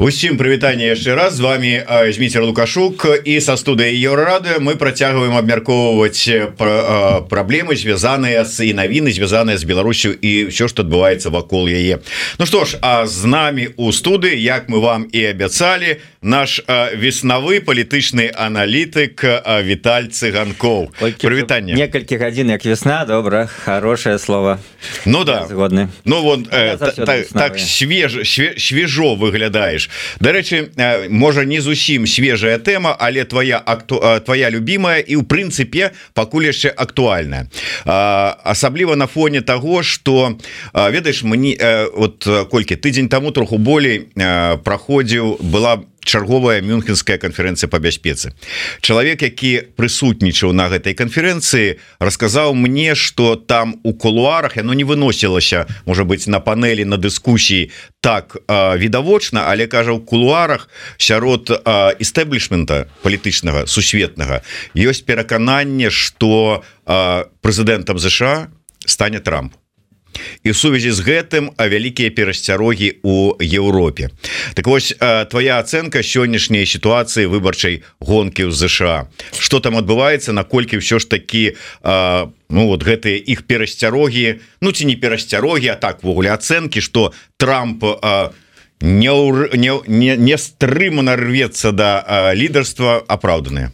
Усім прывітанне яшчэ раз. З вами Зміцер лукашук. І са студыі еўрарады мы працягваем абмяркоўваць пра праблемы звязаныя з і навіны звязаныя з Беларусю і ўсё што адбываецца вакол яе. Ну што ж а з намі у студыі як мы вам і абяцалі наш веснавы палітычны аналітык Віталь цыганкоў. Прывітанне. Некалькі гадзін як весна добра хорошее слово Ну да. Згодны. Ну вот э, так, так свеж свежо выглядаеш Дарэчы можа не зусім свежая тэма але твоя акту твоя любимая і ў прынцыпе пакуль яшчэ актуальная. Асабліва на фоне того что ведаеш мне вот колькі тыдзень тому троху болей праходзіў была чарговая мюнхенская канферэнцыя по бяспецы. Чалавек які прысутнічаў на гэтай канферэнцыі расказаў мне что там у кулуарах яно не выносілася можа быть на панелі на дыскусіі так відавочна але кажа у кулуарах сярод істэблішмента палітычнага сусветнага ёсць перакананне что прэзідэнтам ЗША стане Трамп і сувязі з гэтым а вялікія перасцярогі у Еўропе. Так вось твоя ацэнка сённяшняй сітуацыі выбарчай гонкі ў ЗША что там адбываецца наколькі ўсё ж такі ну вот гэтыя іх перасцярогі Ну ці не перасцярогі а так ввогуле ацэнкі что Трамп не не, не, не стрымана рвецца да лідарства апраўданыя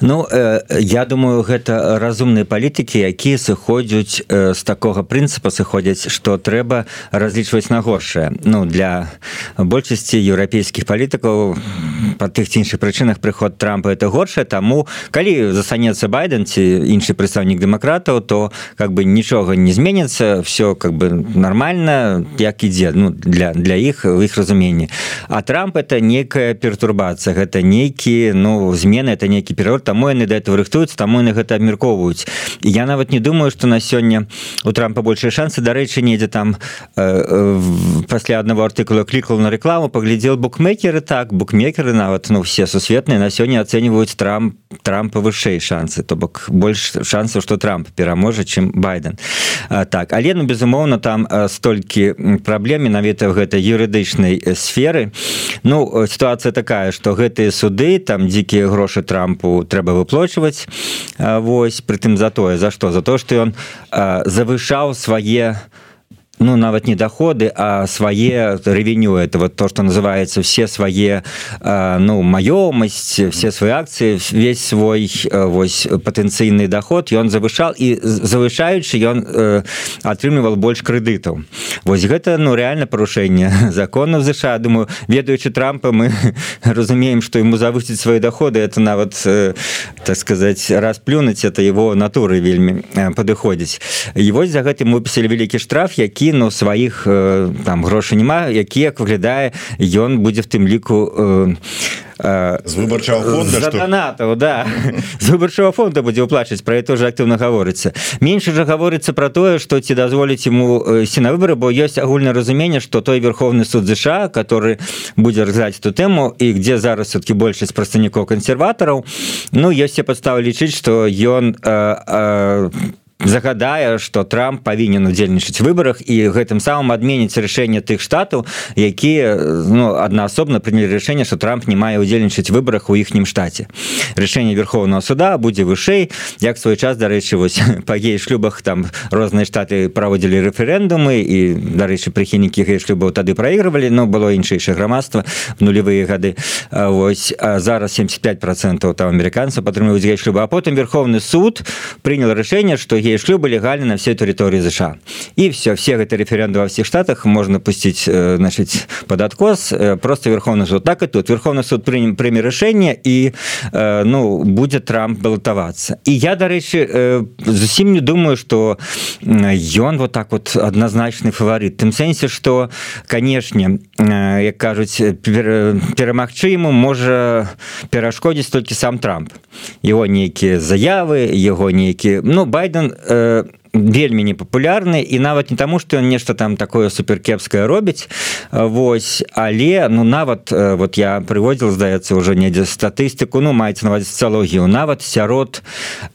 Ну э, я думаю гэта разумныя палітыкі якія сыходзяць э, з такога прынцыпа сыходзяць што трэба разлічваць на горшае. Ну для большасці еўрапейскіх палітыкаў па тых ці іншых прычынах прыход трампа это горшае. Таму калі застанецца байден ці іншы прадстаўнік дэмакратаў то как бы нічога не зменіцца. Все как бы нормально як ідзе ну для для іх у іх разуменні. А трамп это некая пертурбацыя. Гэта нейкі ну змены это нейкі перыяд таму яны да этого рыхтуюцца таму яны гэта абмяркоўваюць. Я нават не думаю что на сёння у трампа большыя шансы. Дарэчы недзе там э, э, пасля аднаго артыкула клікал на рекламу паглядзел букмекеры так букмекеры нават ну все сусветныя на сёння ацэньваюць трамп трампа вышэй шансы. То бок больш шансаў что трамп пераможа чым байден. А, так але ну безумоўна там столькі праблем менавіта в гэтай юрыдычнай сферы. Ну сітуацыя такая что гэтыя суды там дзікія грошы трампу трэба выплочваць Вось прытым за тое за што за то што ён завышаў свае ну нават не доходы а свае ревеню это вот то что называется все свае ну маёмасць все свои акции весь свой вось патэнцыйны доход ён завышал і завышаючы ён атрымлівал больш крэдытаў Вось гэта ну реально парушэнне законов ЗША думаю ведаючы трампа мы разумеем что ему завысіць свои доходы. Это нават так сказать расплюнуть это его натуры вельмі падыходзіць і вось за гэтым выпісали вялікі штраф які кіну сваіх там грошай няма які як выглядае ён будзе в тым ліку э, з выбарчаго фонда донатаў да. З выбарчаго фонда будзе ўплачваць про это уже актыўна гаворыцца. Менш жа гаворыцца про тое что ці дазволіць ему ісці на выборы бо ёсць агульнае разуменне что той верховны суд ЗША который будзе разглядаць эту тэму і где зараз все-таки большасць прадстаўнікоў кансерватараў Ну ёсць все падставы лічыць что ён э, загадае что трамп павінен удзельнічаць выборах і гэтым самым адменіць рашэнне тых штатаў якія ну аднаасобна прынялі рашэнне что трамп не мае удзельнічаць выборах у іхнім штате рашэнне верховного суда будзе вышэй як свой час дарэчы вось па гей шлюбах там розныя штаты праводзілі рэферэндумы і дарэчы прыхільнікі гей шлюбаў тады праігрывалі но было іншэйшае грамадства в нулевые гады. Вось зараз 75 процентов там амерыканцаў падтрымваюць гей шлюба а потым верховны суд прынял рашэнне что геи шлюбы легальны на всей территории ЗША и все все гэты референдум во всех штатах можно пустить э, значит под откос э, просто верховный суд. Так и тут. Верховный суд приним прыме решение и э, ну будет трамп балотоваться и я дарэчы зусім не думаю что ён вот так вот однозначный фаворит. Тым сэнсе что канешне як кажуць перамагчы ему можа перашкодзіць толькі сам трамп. Его нейкія заявы его нейкі ну байден э, вельмі непапулярны і нават не таму что ён нешта там такое суперкепскае робіць Вось але ну нават вот я прыводзіл здаецца уже недзе статыстыку ну маецца нават социологію нават сярод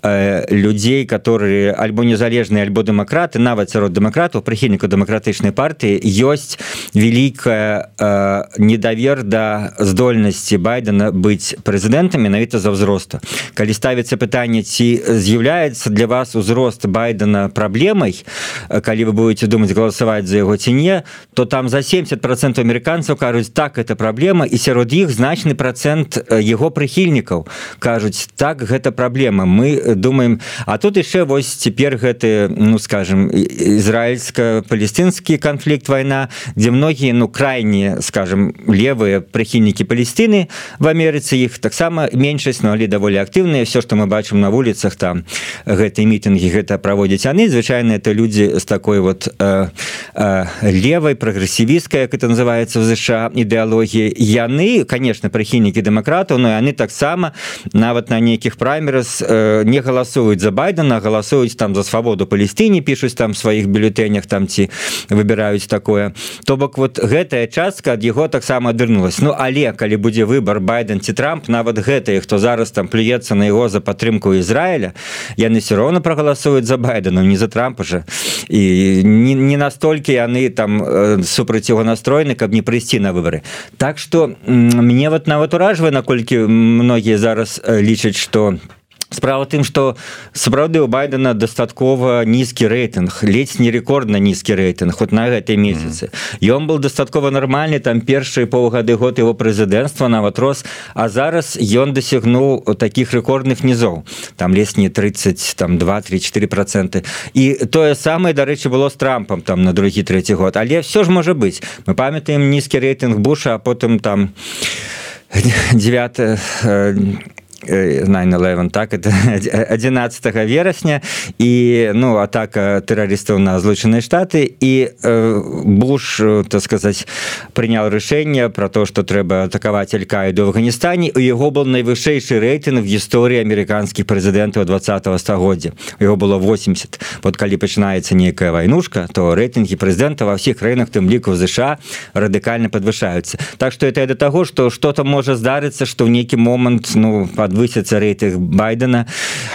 э, людзей которые альбо незалежныя альбо дэмакраты нават сярод дэмакратаў прыхільніка дэмакратычнай партыі ёсць великкая э, недавер да здольнасці байдена быць прэзідэнтам менавіта за ўзросту калі ставіцца пытанне ці з'яўляецца для вас узрост байдена праблемай калі вы будете думаць галасаваць за яго ці не то там за 70 процент амерыканцаў кажуць так это праблема і сярод іх значны процент его прыхільнікаў кажуць так гэта праблема мы думаем а тут яшчэ вось цяпер гэты ну скажем ізраильска-палестынскі канфлікт вайна дзе многія ну крайне скажем левыя прыхільнікі Палестины в Амерыцы іх таксама меншасць но але даволі актыўныя все что мы бачым на вуліцах там гэтыя мітынгі гэта праводзяць яны звычайно это людзі з такой вот э, э, левой прагрэсівісткай как это называется в ЗША ідэалогіі яны конечно прыхільнікі дэмакратаў но яны таксама нават на нейкіх праймерас э, не галасуюць за байдена галасуюць там за свабоду Палестине пишуць там сваіх бюлетэнях там ці выбіраюць такое. То бок вот гэтая частка ад яго таксама адвернулась Ну але калі будзе выбор байден ці трамп нават гэтые хто зараз там плюецца на его за падтрымку Ізраіля яны все роўно прогаласуюць за байдену не за трампа же. І не, не настолькі яны там э, супраць его настроены каб не прыйсці на выборы. Так что мне вот нават уражвае наколькі многія зараз э, лічаць что там справа тым что сапраўды у байдена дастаткова нізкі рэйтынг ледзь не рекордна нізкі рэйтынг хоть на гэтай месяцы. Ён был дастаткова нармальны там першыя паўгады год его прэзідэнцтва нават рос а зараз ён дасягнуў таких рэкордных нізоў. Там лес не 30 там 234 проценты і тое самае дарэчы было с трампам там на другі третий год. Але все ж можа быть мы памятаем нізкі рэйтынг буша а потым там 9 9-11 так это 11 верасня і ну атака тэрарыстаў на злучаныя штаты. І э, буш так сказаць прынял рашэнне про то что трэба атакаваць алькаіду в афганістане у яго был найвышэйшы рэйтынг в гісторыі амерыканскіх прэзідэнтаў 20 стагоддзя его было 80 вот калі пачынаецца нейкая вайнушка то рэйтынгі прэзідэнта ва ўсіх краінах тым ліку ЗША радыкальна подвышаюцца так что это да таго что что-то можа здарыцца что ў нейкі момант ну под подвысится рейтинг байдена.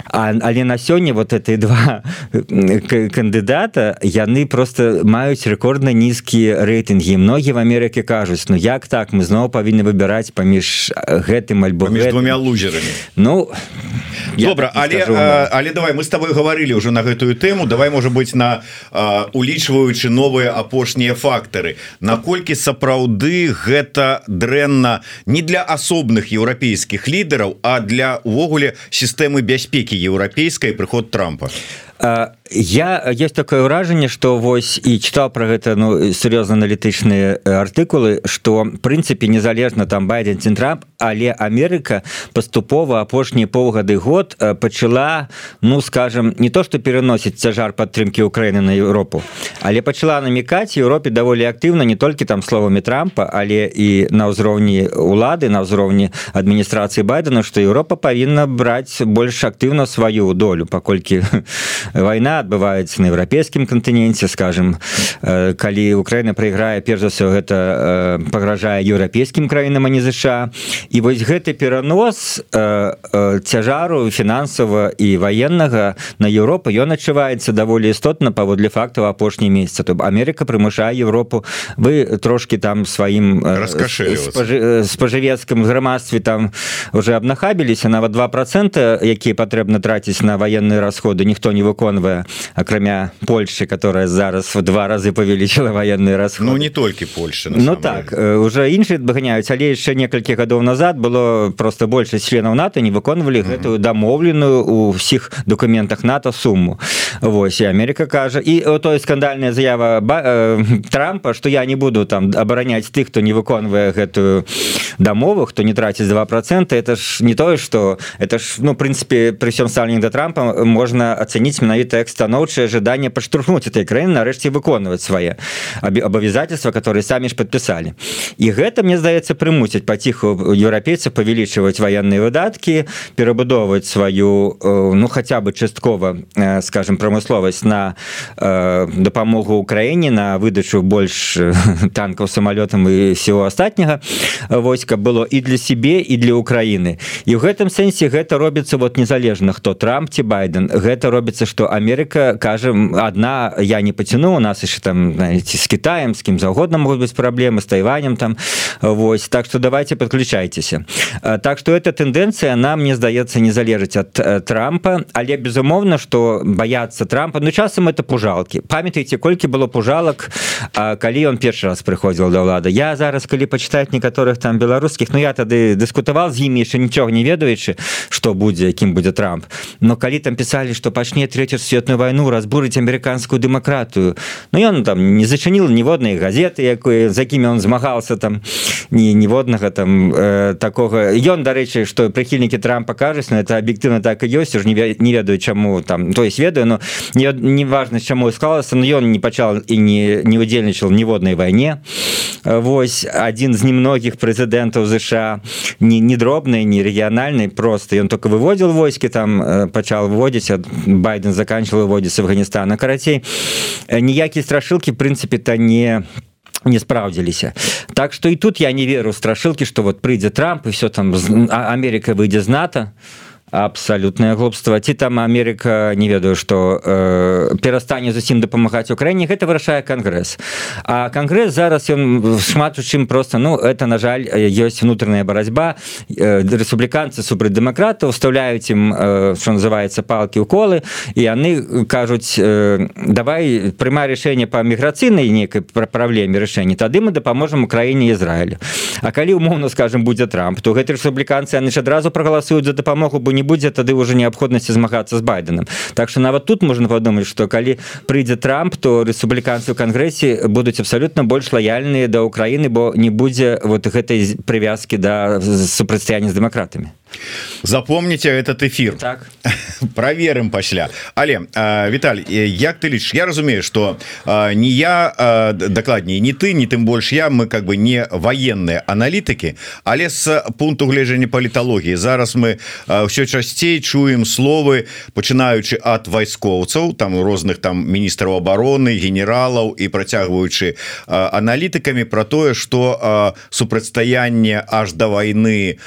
А, але на сёння вот этой два кандыдата яны просто маюць рекордна нізкія рэйтынгі. Многія в Амерыке кажуць Ну як так? Мы зноў павінны выбіраць паміж гэтым альбо двумя лузерами Ну добра але скажу, але давай мы с тобой говорили уже на гэтую тэму. Давай может быть на улічваючы новыя апошнія фактары. Наколькі сапраўды гэта дрэнна не для асобных еўрапейскіх лідараў а для увогуле сістэмы бяспекі еўрапейскай прыход трампа я есть такое ўражанне что вось і читал про гэта ну сур'ёзна аналітычныя артыкулы что прынцыпе незалежна там байден центрамп але Амерыка паступова апошнія паўгады год пачала ну скажем не то что пераносіць цяжар падтрымки Украины на Европу але пачала намекаць Европе даволі актыўна не толькі там словамі трампа але і на ўзроўні улады на ўзроўні адміністрацыі байдена что Европа павінна браць больш актыўна сваю долю паколькі вайна адбываецца на еўрапейскім кантыненце скажем э, калі Украіна прайграе перш за ўсё гэта э, пагражае еўрапейскім краінам а не ЗША і вось гэты перанос э, цяжару фінансава і ваеннага на Еўропу ён адчуваецца даволі істотна паводле фактаў апошні месяца то Амерыка прымушае Еўропу вы трошки там сваім спажывецкім грамадстве там уже абнахабіліся нават два процента якія патрэбна траціць на военные расходы ніхто не выконвае акрамя Польши которая зараз в два разы павялічыла военные расходы Ну не толькі Польша Ну так уже іншыя адганяюць але яшчэ некалькі гадоў назад было просто большасць членаў НАТО не выконвалі гэтую дамоўленую у ўсіх документах НАТО сумму. Вось і Америка кажа і той скандальная заява ба, э, трампа что я не буду там абараняць тых хто не выконвае гэтую дамовых то не траціць два процента это ж не тое что это ж ну прынцыпе при всем сталінг да трампа можна ацаніць менавіта як станоўчае ожидание паштурхнуць этой краіны нарэшце выконваць свае абавязательства которые самі ж подпісалі і гэта мне здаецца прымусіць паціху еўрапейцы павялічваць военные выдаткі перабудоўваць сваю ну хотя бы часткова скажем прамысловасць на дапамогу Украіне на выдачу больш танкаў самолетам і всего астатняга войска было і для сябе і для Украіны і в гэтым сэнсе гэта робіцца вот незалежна хто Трамп ці байден. Гэта робіцца что Америка кажем одна я не потяну у нас еще там знаете, с Китаем с кем заўгодна могут быть проблемы с тайванем там Вось. Так что давайте подключайтеся так что эта тэндэнцыя нам мне здаецца не залежыць от Трампа. Але безумоўно что бояться Трампа ну часам это пужалки. Памятаете колькі было пужалак калі он першы раз прыходзіл да ўлада я зараз калі почитать некаторых там беларускіх Ну я тады дыскутаваў з імі яшчэ нічога не ведаючы что будзе якім будзе Трамп. Но калі там писали что пачне третью светную войну разбурыць американскую дэмакратыю Ну ён там не зачыніл ніводнай газеты якой за якімі он змагался там не ніводнага там э, такого. Ён дарэчы что прыхільнікі Трампа кажуць на это аб'ектыўна так і ёсць уже не ведаю чаму там то есть ведаю но не, не важно чаму склалася но ён не пачал і не не удзельнічал ніводнай вайне Вось один з немногіх прэзідэнтаў ЗША не не дробнай не рэгіянальнай просто ён только выводзіл войскі там э, пачал вводзіць байден заканчивал выводзіць Афганістана карацей ніякія страшылкі прынцыпе то не не спраўдзіліся так что і тут я не веру страшылкі что вот прыйдзе Трамп і все там Америка выйдзе з НАТО. то абсалютнае глупства ці там Америка не ведаю что э, перастане зусім дапамагаць Украіне гэта вырашае кангрэс а кангрэс зараз ён шмат у чым просто ну это на жаль ёсць внутренняя барацьба э, рэспубліканцы супраць дэмакрата уставляюць ім э, что называется палки уколы і яны кажуць э, давай прыма рашэнне по міграцыйнай некай пра праблеме рашэння тады мы дапаможам Украіне Ізраілю А калі умоўно скажем будзе Трамп то гэты рэспубліканцы яны ж адразу прагаласуюць за дапамогу бо не будзе тады уже неабходнасці змагацца з байденом так что нават тут можна подумать что калі прыйдзе Трамп то рэспубліканцы ў кангрэсе будуць абсалютна больш лояльныя да Украіны бо не будзе вот гэтай прывязки да супрацьстаяння з дэмакратамі запомните этот эфир. Так. Проверим пасля але Віталь як ты лічишь я разумею что не я дакладней не ты не тым больш я мы как бы не военные аналітыкі але с пункту гледжання паліталогіі зараз мы все часцей чуем словы пачынаючы от вайскоўцаў там розных там міністраў обороны генералаў і працягваючы аналітыкамі про тое что супрацьстаянне аж до войны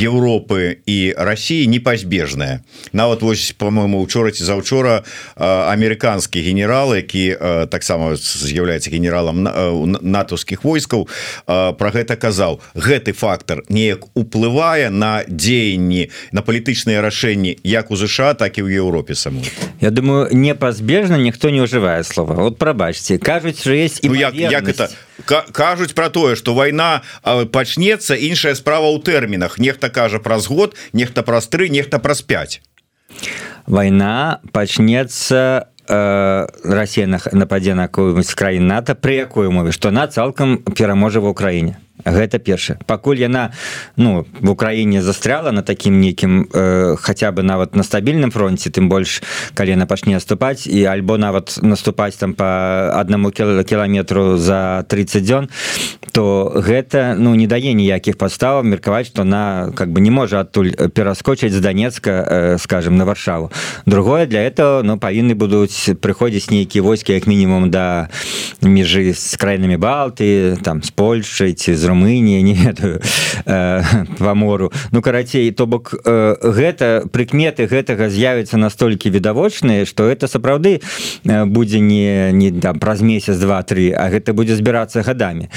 Европы і России непазбежная нават вось по-моему учора ці заўчора американскі генерал які таксама з'яўляецца генералам натовскіх войскаў про гэта казаў. Гэты фактор неяк уплывае на дзеянні на палітычныя рашэнні як у ЗША так і ў Еўропе саму Я думаю непазбежна ніхто не ўжывае слова. Вот прабачце кажуць что есть ну, як, як это кажуць про тое что война пачнецца іншая справа ў тэрмінах. Нехта кажа праз год нехта праз тры нехта праз 5 война пачнецца э, Росія нападзе на какую-нибудь краін НАТО пры якой умове што на цалкам пераможа в Украіне гэта першае. Пакуль яна ну в Украіне застряла на такім нейкім э, хаця бы нават на стабільным фронте тым больш калі яна пачне наступаць і альбо нават наступаць там по аднаму кіламетру за 30 дзён то гэта ну не дае ніякіх падставаў меркаваць што на как бы не можа адтуль пераскочыць з Донецка э, скажем на варшаву. Другое для этого ну павінны будуць прыходзіць нейкія войскі як мінімум да межы з краінамі балты там з Польшай ці з Румынія не ведаю э, по мору ну карацей то бок э, гэта прыкметы гэтага з'явіцца настолькі відавочныя что это сапраўды э, будзе не не там праз месяц два-тры а гэта будзе збірацца гадамі.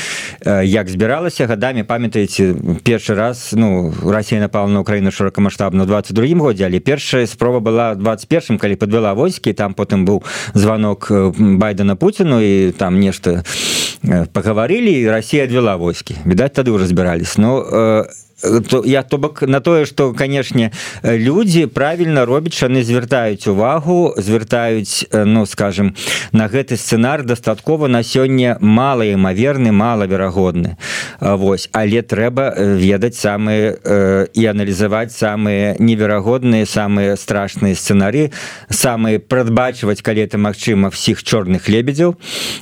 Як збіралася гадамі памятаеце першы раз ну Россия напала на Украіну шырокамасштабна 22 годзе але першая спроба была 21 калі подвяла войскі там потым быў звонок байдена Пуціну і там нешта пагаварылі Россия адвяла войскі відаць тады ўжо збірались но э, то я то бок на тое что канешне люди правильно робяць яны звяртаюць увагу звяртаюць ну скажем на гэты сцэнар дастаткова на сёння малаімаверны малаверагодны. Вось але трэба ведаць самыя і аналізаваць самыя неверагодныя самыя страшныя сцэнары самыя прадбачваць калі это магчыма всіх чорных лебедзяў.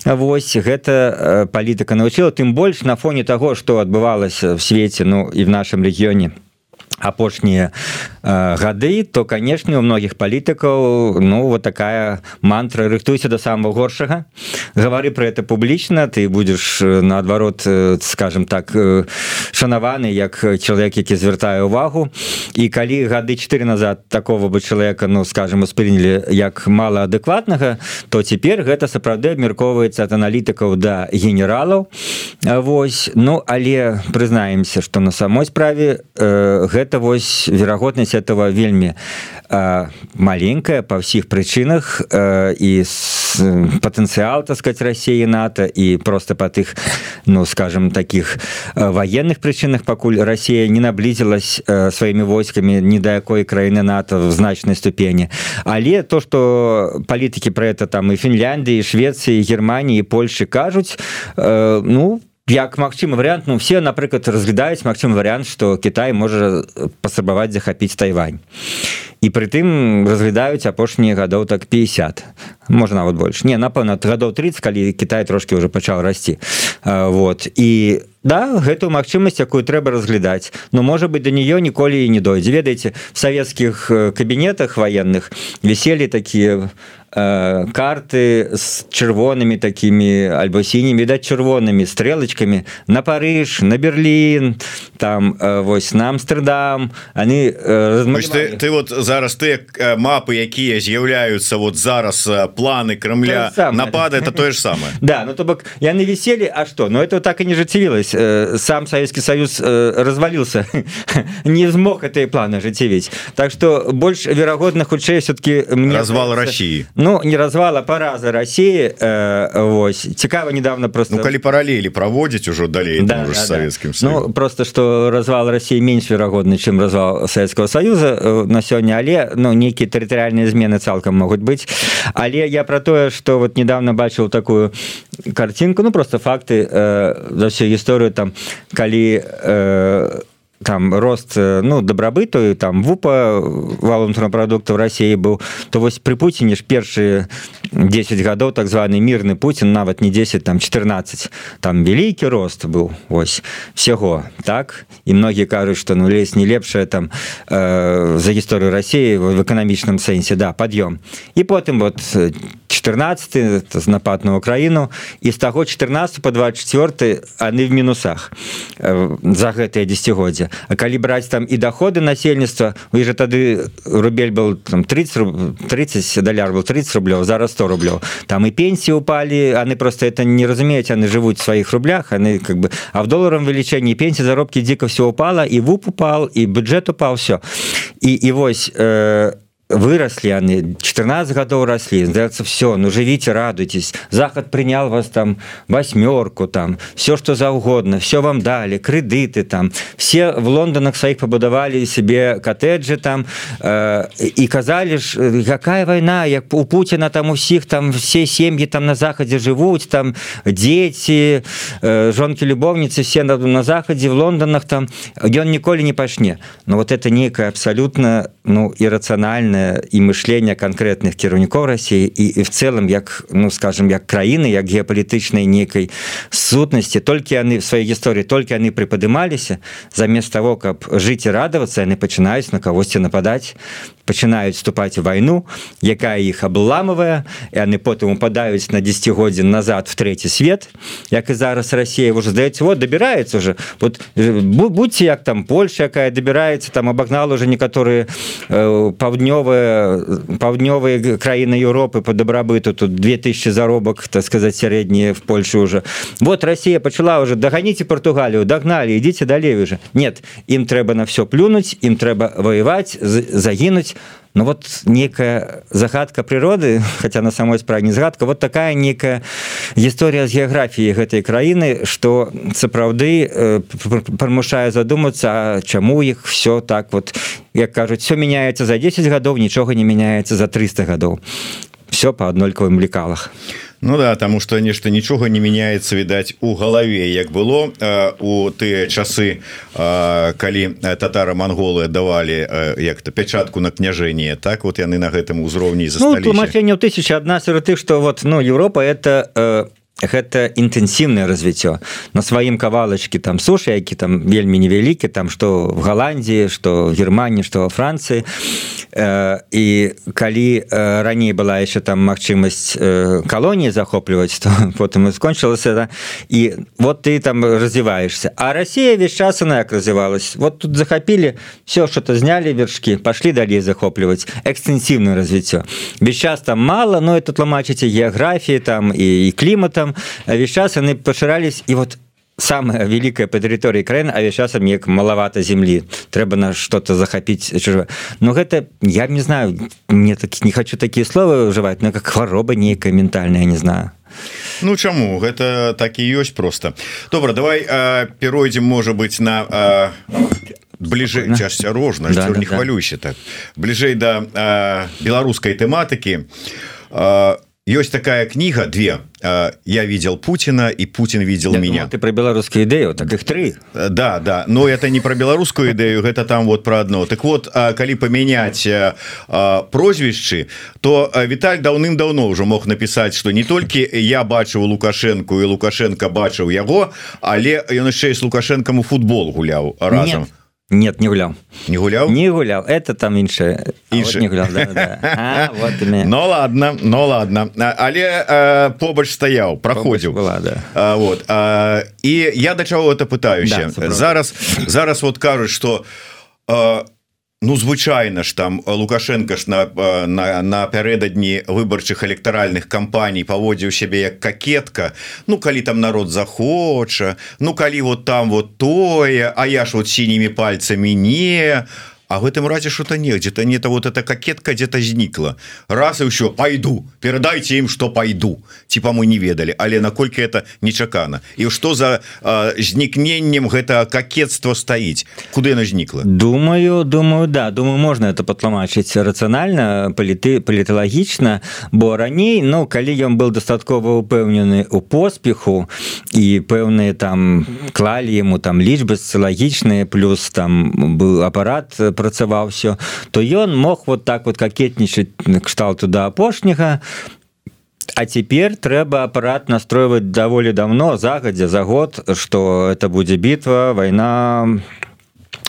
Вось гэта палітыка навучыла тым больш на фоне того что адбывалася в свеце ну і в нашем рэгіёне апошнія э, гады то канешне у многіх палітыкаў ну вот такая мантра рыхтуйся до самого горшага. Гавары про это публічна ты будешь э, наадварот э, скажем так э, шанаваны як чалавек які звяртае увагу і калі гады 4 назад такого бы чалавека ну скажем успрынялі як малаадекватнага то цяпер гэта сапраўды абмяркоўваецца ад аналітыкаў да генералаў. Вось ну але прызнаемся что на самой справе э, гэта гэта вось верагоднасць этого вельмі э, маленькая па ўсіх прычынах э, і патэнцыял так сказать Росіі НАТО і просто по тых ну скажем таких военных прычынах пакуль Россия не наблизилась э, сваімі войскамі ні да якой краіны НАТО в значнай ступені. Але то что палітыкі про это там і Фінляндии Швеции Германии Польши кажуць э, ну по як магчымы вариант ну все напрыклад разглядаюць магчым вариант что Китай можа паспрабаваць захапіць Тайвань. І прытым разглядаюць апошнія гадоў так 50 можна нават больш. Не напэўна гадоў 30 калі Китай трошки уже пачаў расці. Вот. І да гэтую магчымасць якую трэба разглядаць но можа быть до нее ніколі і не дойдзе. Ведаеце в савецкіх кабінетах военных віселі такія Э, карты с чырвонымі такими альбо сінімі да чырвонымі стрелочками на Париж на Берлін там э, вось на Амстердам. Они э, ты, ты вот зараз ты мапы якія з'яўляюцца вот зараз планы Кремля напады это тое ж самое. Да ну то бок яны висели А что? Но это так и не жыццявілась сам Советский Союз развалился. Не змог этой планы жыццявіць Так что больш верагодна хутчэй все-таки мне развал России ну не развала параза России э, Вось цікава недавно просто ну, калі параллели проводить уже далей да, да, советским да. ну просто что развал России меньше верагодны чем развал Советского Союза э, на сёння але ну нейкіе тэрытарыальныя змены цалкам могуць быть. Але я про тое что вот недавно бачыў такую картинку ну просто факты э, за всю гісторыю там калі э, там рост э, ну добрабыту там вупа валунтранапрадуктаў Росіі быў то вось при Пуціне ж першыя 10 гадоў так званы мірны Путін нават не 10 там 14 там вялікі рост быў ось всего так. І многія кажуць что ну лес не лепшая там э, за гісторыю Росіі в эканамічным сэнсе да пад'ём і потым вот 14 напад на Украіну і з таго 14 по 24 они в мінусах э, за гэтые десятгоддзя А калі браць там і доходы насельніцтва вы же тады рубель был там 30 30 даляр был 30 рублёў зараз 100 рублёў. Там і пенсии упали они просто это не разумеюць они живуць в сваіх рублях они как бы а в долларам велічэнні пенсии заробки дико все упала і вуп упал і бюджет упал все і і вось э, выросли они 14 годов росли сдается все ну живите радуйтесь заход принял вас там восьмерку там все что за угодно все вам дали кредиты там. Все в лондонах своих побудовали себе коттеджи там э, и казали ж какая война як у путина там у всех там все семьи там на заходе живут там дети э, жонки любовницы все на, на заходе в лондонах там он николи не пашне но вот это некое абсолютно ну иррациональное і мышлення конкретных кіраўнікоў Росіі і, і в целом як ну скажем як краіны як геапалітычнай нейкай сутнасці толькі яны в сваёй гісторыі толькі яны прыпадымаліся замест того каб жыць і радавацца яны пачынаюць на кагосьці нападаць пачынаюць вступаць у вайну якая іх абламавая і яны потым упадаюць на десятгоддзін назад в третий свет як і зараз Россия уже здаецца вот добирается уже вот будьте як там Польша якая добирается там абагнала уже некаторыя э, паўднёвыя паўднёвыя краіны Европы по дабрабыту тут 2000 заробак так сказать сярэднія в Польше уже вот Россия пачала уже дагоните Португалію догнали идите далей уже нет им трэба на все плюнуть им трэба воевать загінуть Ну вот некая загадка прыроды хотя на самой справе не згадка вот такая некая гісторыя з геаграфіі гэтай краіны что сапраўды э, прымушае задумацца чаму іх все так вот як кажуць все меняется за 10 гадоў нічога не меняется за 300 гадоў все по аднолькавым лекалах Ну да тому что нешта нічога не меняется відаць у галаве як было э, у тыя часы э, калі татары монголы давалі э, як-то пячатку на княжэнне так? Вот яны на гэтым узроўні затлумачэнне ну, тысяча одна сярод ты что вот ну Европа это э, гэта інтэнсіўнае развіццё. На сваім кавалачкі там сушы які там вельмі невялікі там што в Голландии что Германії что во Францыі. Э, і калі э, раней была яшчэ там магчымасць э, калоніі захопліваць то потым і скончылася да? і вот ты там развіваешься. А Россия весь час она як развівалась. Вот тут захапілі все что-то знялі вершки пошли далей захопліваць. Экстэнсіўнае развіццё. Весь час там мало но это тлумачыце геаграфіі там і, і кліматам весь час яны пашырались і вот самая великкая по тэрыторыі краін а весь часам як малавата землі трэба на что-то захапіць чужое но гэта я не знаю мне так не хочу такія словы ўжываць но как хвароба нейкая ментальная не знаю. Ну чаму гэта так і ёсць просто. Добра давай перайдзем можа быть на бліжэй асцярожна да, да, не да. хвалюйся так бліжэй да беларускай тэматыкі а есть такая книга две. Я видел Путина и Путин видел я меня думал, ты про беларускую идею так их три. Да да. Но это не про беларускую идею это там вот про одно. Так вот калі поменять прозвішчы то Віталь даўным-давно уже мог написать что не только я бачыў лукашенко и лукашенко бачыў яго але ён яшчэ с лукашенком у футбол гуляў разом Нет нет не гулял. Не гулял? Не гулял. Это там іншае інша вот да, да. вот ну ладно но ладно. Але э, побач стаяў проходзіў была да. а, вот а, і я да чаго это пытаюся да, зараз зараз вот кажуць что у Ну звычайна ж там лукашенко ж на на напярэдадні выбарчых электаральных кампаній паводзіў сябе як какетка Ну калі там народ захоча Ну калі вот там вот тое А я ж вот сінімі пальцамі не а в этом разе что-то не где-то не то вот эта кокетка где-то знікла раз и еще пойду передайте им что пойду. Типа мы не ведали. Але наколькі это нечакана и что за знікненнем гэта кокетство стаіць куды она знікла думаю думаю да. Думаю можно это патлумачыць рацыянальна паліты паліталагічна бо раней но калі ён был дастаткова упэўнены у поспеху і пэўныя там клалі ему там лічбы социалагічныя плюс там был апарат по працаваў все то ён мог вот так вот какетнічаць кшталту да апошняга. А цяпер трэба апарат настройваць даволі давно загадзя за год что это будзе бітва вайна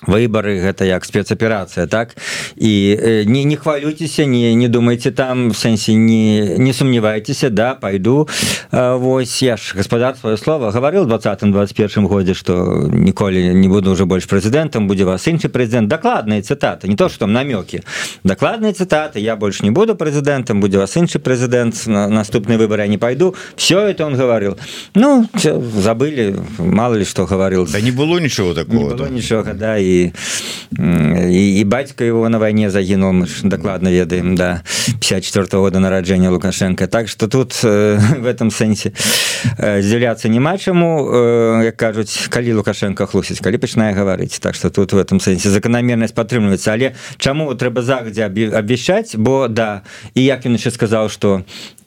выборы гэта як спецаперацыя так? І э, не не хвалюйцеся не не думайте там в сэнсе не не сумневайтеся да пойду Вось я ж гаспадар свое слово говорил 20 21 годзе что ніколі не буду уже больш прэзідэнтам будзе вас іншы прэзідэнт. Дакладныя цытаты не то что там намёкі. Дакладныя цытаты я больш не буду прэзідэнтам будзе вас іншы прэзідэнт на наступны выборы не пойду все это он говорил ну забыли мало ли что говорил да не было ничего такого нічога да і і, і бацька его на вайне загінул мы дакладна ведаем да 54 -го года нараджэння лукашенко. Так что тут э, в этом сэнсе э, здзіляцца няма чаму э, як кажуць калі лукашенко хлусіць калі пачынае гаварыць так что тут в этом сэнсе закономернасць падтрымліваецца. Але чаму трэба загадзя абвяшчаць? Бо да і як ён яшчэ сказал что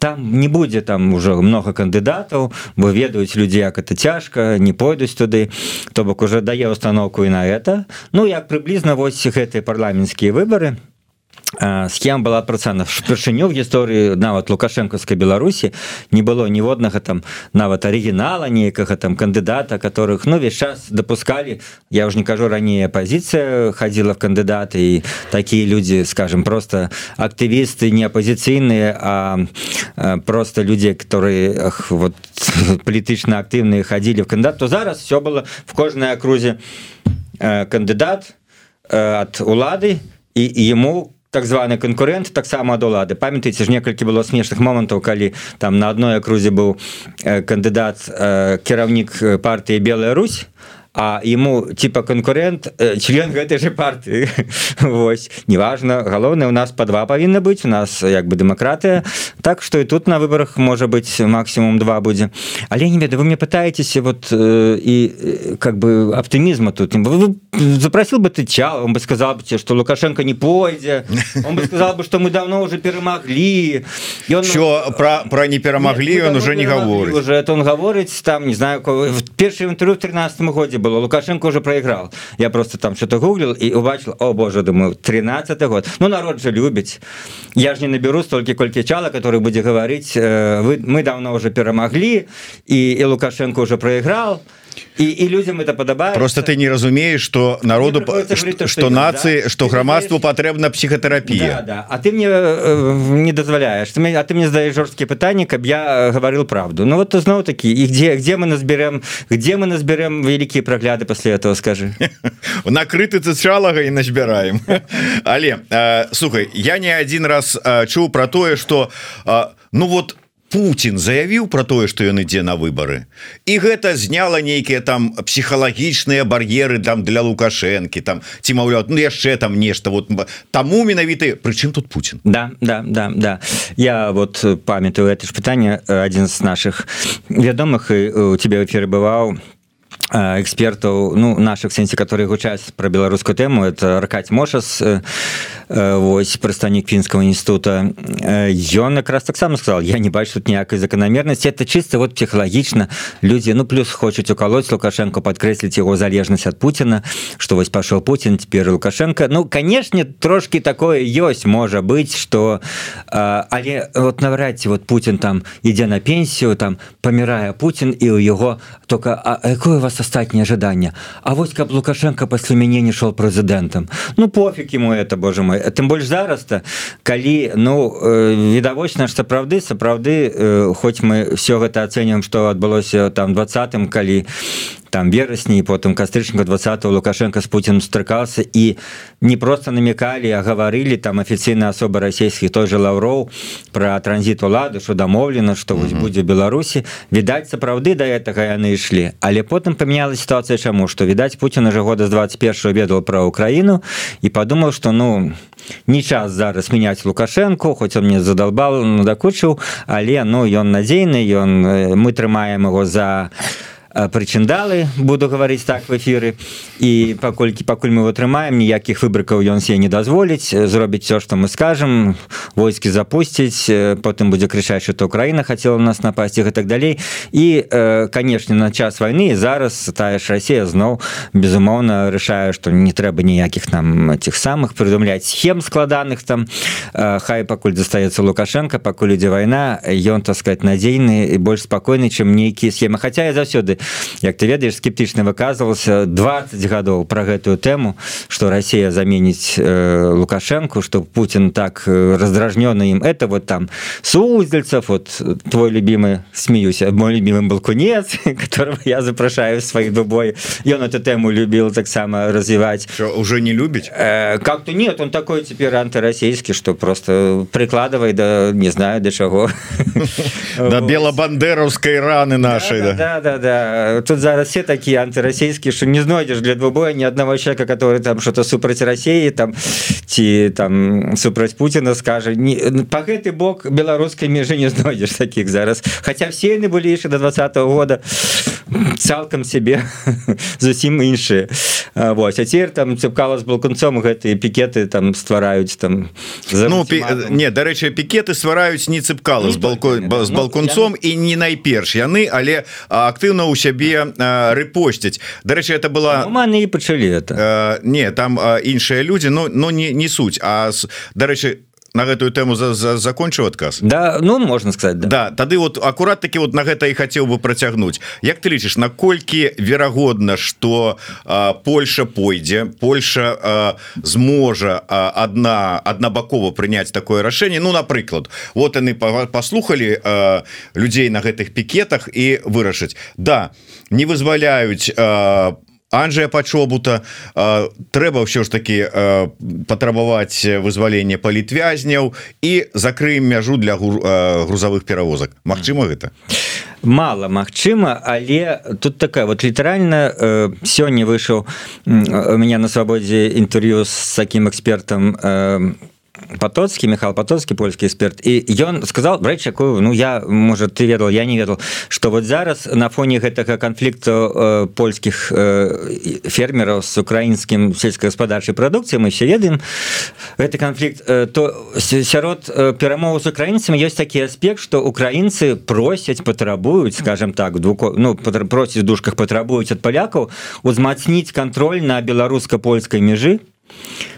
там не будзе там уже много кандыдатаў бо ведаюць людзі як это цяжка не пойдуць туды то бок уже дае установку і на это. Ну як прыблізна вось гэтыя парламенцкія выборы схема была адпрацана впершыню в гісторыі нават лукашэнкаўскай беларусі не было ніводнага там нават арыгінала нейкага там кандыдата которых ну весь час допускалі я уже не кажу раней апозіцыя хадзіла в кандыдаты і такія людзі скажем просто актывісты не апозіцыйныя а просто людзі которые вот палітычна актыўныя хадзілі в кандыдат то зараз все было в кожнай акрузе кандыдат ад улады і ему так званы конкурент таксама ад улады памятаеце ж некалькі было смешных момантаў калі там на адной акрузе быў кандыдат кіраўнік партыі белая Русь а ему типа конкурент э, член гэтай же партии. Вось неважно. Галоўное у нас по два павінна быть у нас як бы дэмакратыя так что и тут на выборах можа быть максимум два будзе але не ведаю вы мне пытаетесь вот э, и э, как бы оптимизма тут запросил бы ты чал он бы сказал бы тебе что лукашенко не пойдзе он бы сказал бы что мы давно уже перамаглі он все про про не перамаглі он уже не говорит. уже. Это он говорить там не знаю перший интервью в 13 годзе было лукашенко уже проиграл. Я просто там что-то гуглил и убачил о боже думаю 13 год ну народ же любіць я ж не наберу столькі колькі чала который будзе говорить э, вы мы давно уже перамаглі и и лукашенко уже проиграл и і, і людям это падабаецца просто ты не разумеешь что народу что, что нации да? что грамадству патрэбна психотерапія да, да. а ты мне э, не дазваляешь ты а ты мне задаешь жорсткі пытанні каб я говорил правду. Ну вот зноў такі і где где мы назберем где мы назберем вялікія прагляды после этого скажи? Накрыты цычалага і назбіраем але э, слухай я не один раз э, чуў про тое что э, ну вот Путін заявіў про тое что ён ідзе на выборы і гэта зняла нейкія там псіхалагічныя бар'еры там для лукашэнкі там ці маўляў ну яшчэ там нешта. Вот таму менавіты прычым тут Путін. Да да да да. Я вот памятаю это ж пытанне адзін з наших вядомых і у тебе эфиры бываў экспертаў ну наших сэнсе которые гучаць про беларускую тэму это аркаць мошас Вось прадстаўнік фінскага інститута ён якраз таксама сказал я не бачу тут ніякай закономернасці это чисто вот психхалагічна людзі ну плюс хочуць укалоць лукашенко подкрэсліць его залежнасць ад Пуціна что вось пашоў Путін теперь лукашенко. Ну канешне трошки такое ёсць можа быть что але вот навряд ці вот Путін там ідзе на пенсію там памірае Путін і у яго только а якое у вас астатняе жаданне А вось каб лукашенко пасля мяне не шел прэзідэнтам ну пофиг ему это Боже мой. Тым больш зараз-то калі ну э, відавочна ж сапраўды сапраўды э, хоць мы все гэта ацэньваем што адбылося там двадцатым калі там верасні потым кастрычніка 20 лукашенко с Путиным стрыкался і не просто намекалі а гаварылі там афіцыйная асоба расійскіх той же лаўроў про транзит улады что дамоўлена что вось будзе Беларусі. Відаць сапраўды до гэтага яны ішлі але потым памяняла сітуацыя чаму что відаць Путін уже года з 21 ведал про Украіну і подумал что ну не час зараз мяняць лукашенко хоть он мне задолбал надакучыў але ну ён надзейны ён мы трымаем его за прычындалы буду говорить так в эфиры і паколькі пакуль мы атрымаем ніякіх выбрыкаў ён себе не дазволіць зробіць все что мы скажем войскі запусціць потым будзе крычаць что Украіна хотела нас напасці и так далей і канешне на час войны зараз тая ж Россия зноў безумоўна рашае что не трэба ніякіх нам этих самых прыдумляць схем складаных там. Хай пакуль застаецца лукашенко пакуль ідзе вайна ён сказать надзейны і больш спакойны чым нейкія схемы. Хотя я заўсёды як ты ведаеш скептычна выказывался 20 гадоў про гэтую тэму что Россия заменіць э, лукашенко что Путин так э, раздражнёны им это вот там суздельцев вот твой любимый смеюся мой любимым был кунец которого я запрашаю своих дубой он эту тему любил таксама развивать. Уже не любить? Э, как-то нет он такой теперь антироссийский что просто прикладывай да не знаю до чаго на белобандеровской раны нашей да да да да тут зараз все такие антирасійские что не знойдешь для двубоя ни одного человека который там что-то супраць России там ці там супраць Путина скажет. Не по гэты бок беларускай межы не знойдешь таких зараз. Хотя все яны былі яшчэ до двадцатого года цалкам себе зусім іншыя. Вось а цер там цепкала з балконцом гэтые пікеты там ствараюць там ну, пі... не дарэчы пікеты ствараюць не цепкала з балко з балконцом ну, і не найперш яны але актыўна ў сябе рэпосцяць Дарэчы это была маны і пачалі это. Не там іншыя людзі но но не не суть. А дарэчы на гэтую тэму за, за закончыў адказ? Да ну можно сказать да. да тады вот акурат таки вот на гэта і хацеў бы працягнуць. Як ты лічыш наколькі верагодна что Польша пойдзе Польша зможа одна аднабакова прыняць такое рашэнне? Ну напрыклад вот яны паслухали людзей на гэтых пікетах і вырашыць Да не вызваляюць по Анджя пачобута трэба ўсё ж таки патрабаваць вызвалення палітвязняў і закрыем мяжу для грузавых перавозак Мачыма гэта? Мало магчыма але тут такая вот літаральна э, сёння выйшаў у меня на свабодзе інтэрв'ю с таким экспертам э, потоцкі Михаил потоцкі польскі эксперт. І ён сказал рэч якую ну я может ты ведал я не ведал что вот зараз на фоне гэтага канфлікту э, польскіх э, фермераў с украінскім сельскагаспадарчай прадукцыі мы все ведаем гэты канфлікт э, то сярод э, перамову з украінцамі ёсць такі аспект что украінцы просяць патрабуюць скажем так двуко ну просіць дужках патрабуюць ад палякаў узмацніць контроль на беларуска-польскай межы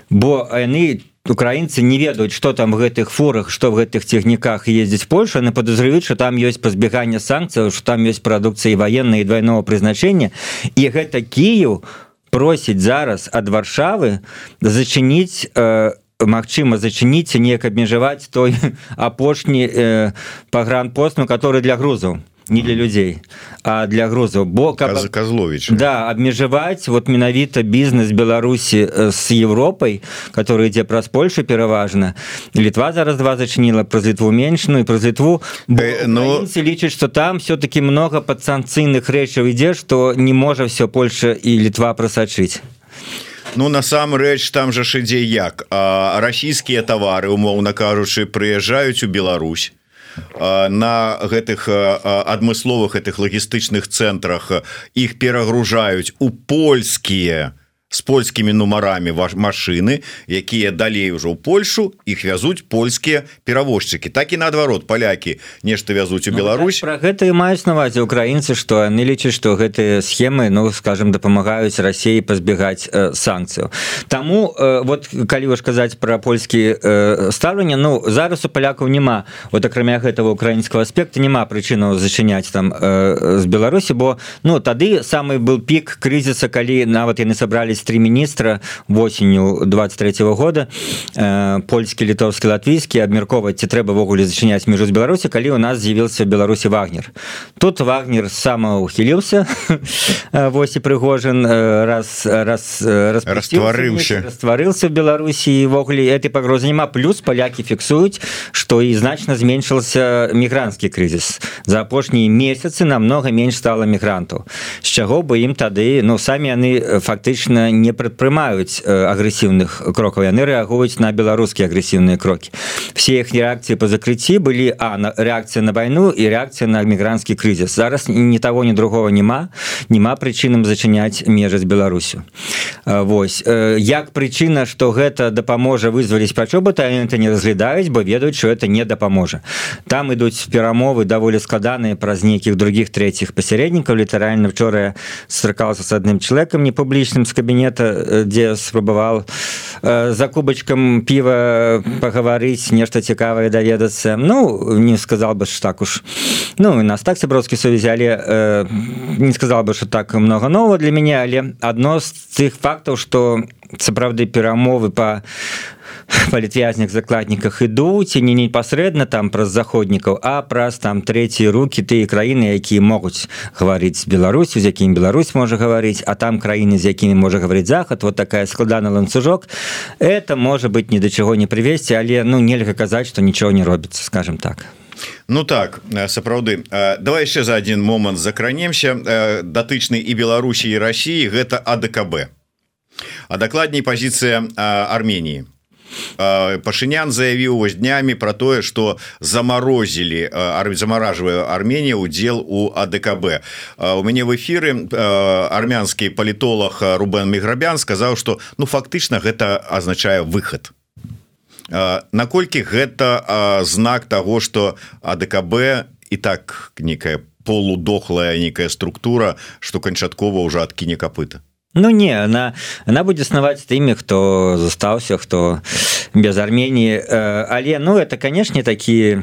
бо яны там украінцы не ведаюць что там гэтых фурах что в гэтых цягніках ездзіць Польша на подозрываюць что там ёсць пазбегання санкцыяў что там ёсць прадукцыі военной двойного прызначения і гэта Кіев просіць зараз ад варшавы зачыніць э, Магчыма зачыніць неяк абмежаваць той апошні э, пагранпостну который для грузаў не для людзей а для грузаў бо козлович да абмежаваць вот менавіта бізнес беларусі с Европой который ідзе праз Польшу пераважна літва зараз два зачыніла праз літву меншную праз літву э, но лічыць что там все-таки много падсанкцыйных рэчаў ідзе что не можа все Польша і літва прасачыць Ну насамрэч там жа ж ідзе як. Расійскія тавары умоўна кажучы прыязджаюць у Беларусь на гэтых адмысловых этих лагістычных цэнтрах іх перагружаюць у польскія с польскімі нумарамі ваш машины якія далей ужо ў Польшу іх вязуць польскія перавозчыкі. Так і наадварот палякі нешта вязуць у ну, Беларусь. ну, про гэта і маюць навазе украінцы што яны лічаць што гэтыя схемы ну скажем дапамагаюць рассіі пазбегаць э, санкцыю Таму э, вот калі вы казаць про польскі э, ставленне Ну зараз у палякаў няма вот акрамя гэтага украінского аспекта няма прычынаў зачыняць там э, з Беларусі бо ну тады самы был пік крызіса калі нават яны сабрались три міністра восенню 23 -го года э, польскі літовскі латвійскі абмярковаць ці трэба ввогуле зачыняць міжу з беларусі калі у нас з'явіился беларусі вагнер. Тут вагнер сама ухіліўся восьось і прыгожан э, раз раз растварыўся растварыўся в беларусі ввогуле этой пагрозы няма плюс палякі фіксуюць что і значна зменшылася мігранцкі крызіс за апошнія месяцы намного менш стала мігрантаў з чаго бы ім тады ну самі яны фактычна не прадпрымаюць агрэсіўных крокаў. Яны рэагуюць на беларускія агрэсіўныя крокі. Все іх реакцыі по закрыцці былі а на реакцыя на вайну і реакцыя на мігранцкі крызіс. Зараз ні того ні другого няма. Няма прычынам зачыняць межаць беларусю. Вось як прычына что гэта дапаможа вызваліць пачобы то это не разглядаюць бо ведаюць что это не дапаможа. Там ідуць перамовы даволі складаныя праз нейкіх других третьих пасяреднікаў літаральна вчора сракался с адным чалавекам не публічным з кабінета кабінета дзе спрабаваў э, за кубачкам піва пагаварыць нешта цікавае даведацца. Ну не сказал бы ж так уж. Ну нас так сяброўскі сувязі але не сказал бы что так много нового для мяне але адно з цих фактаў что сапраўды перамовы по палітвязных закладніках ідуць і не непасрэдна там праз заходнікаў а праз там трэція руки тыя краіны якія могуць гаварыць з беларусю з якім Беларусь можа гаварыць а там краіны з якімі можа гаварыць захад вот такая складана ланцужок это можа быть ні да чаго не прывесці але ну нельга казаць что нічого не робіцца скажем так. Ну так сапраўды. Давай яшчэ за один момант закранемся. Датычны і Беларусі і Росіі гэта АДКБ а дакладней пазіцыя Арменії пашынян заявіў вось днямі про тое что заморозілі замаражвае Арменія удзел у АДКБ у мяне в эфиры армянскі палітолог Рубен міграбян сказаў что ну фактычна гэта азначае выход. Наколькі гэта знак того что АДКБ і так некая полудохлая некая структура что канчаткова уже адкіне капыта Ну не она она будзе снаваць тымі хто застаўся хто без Армении. Э, але ну это канешне такі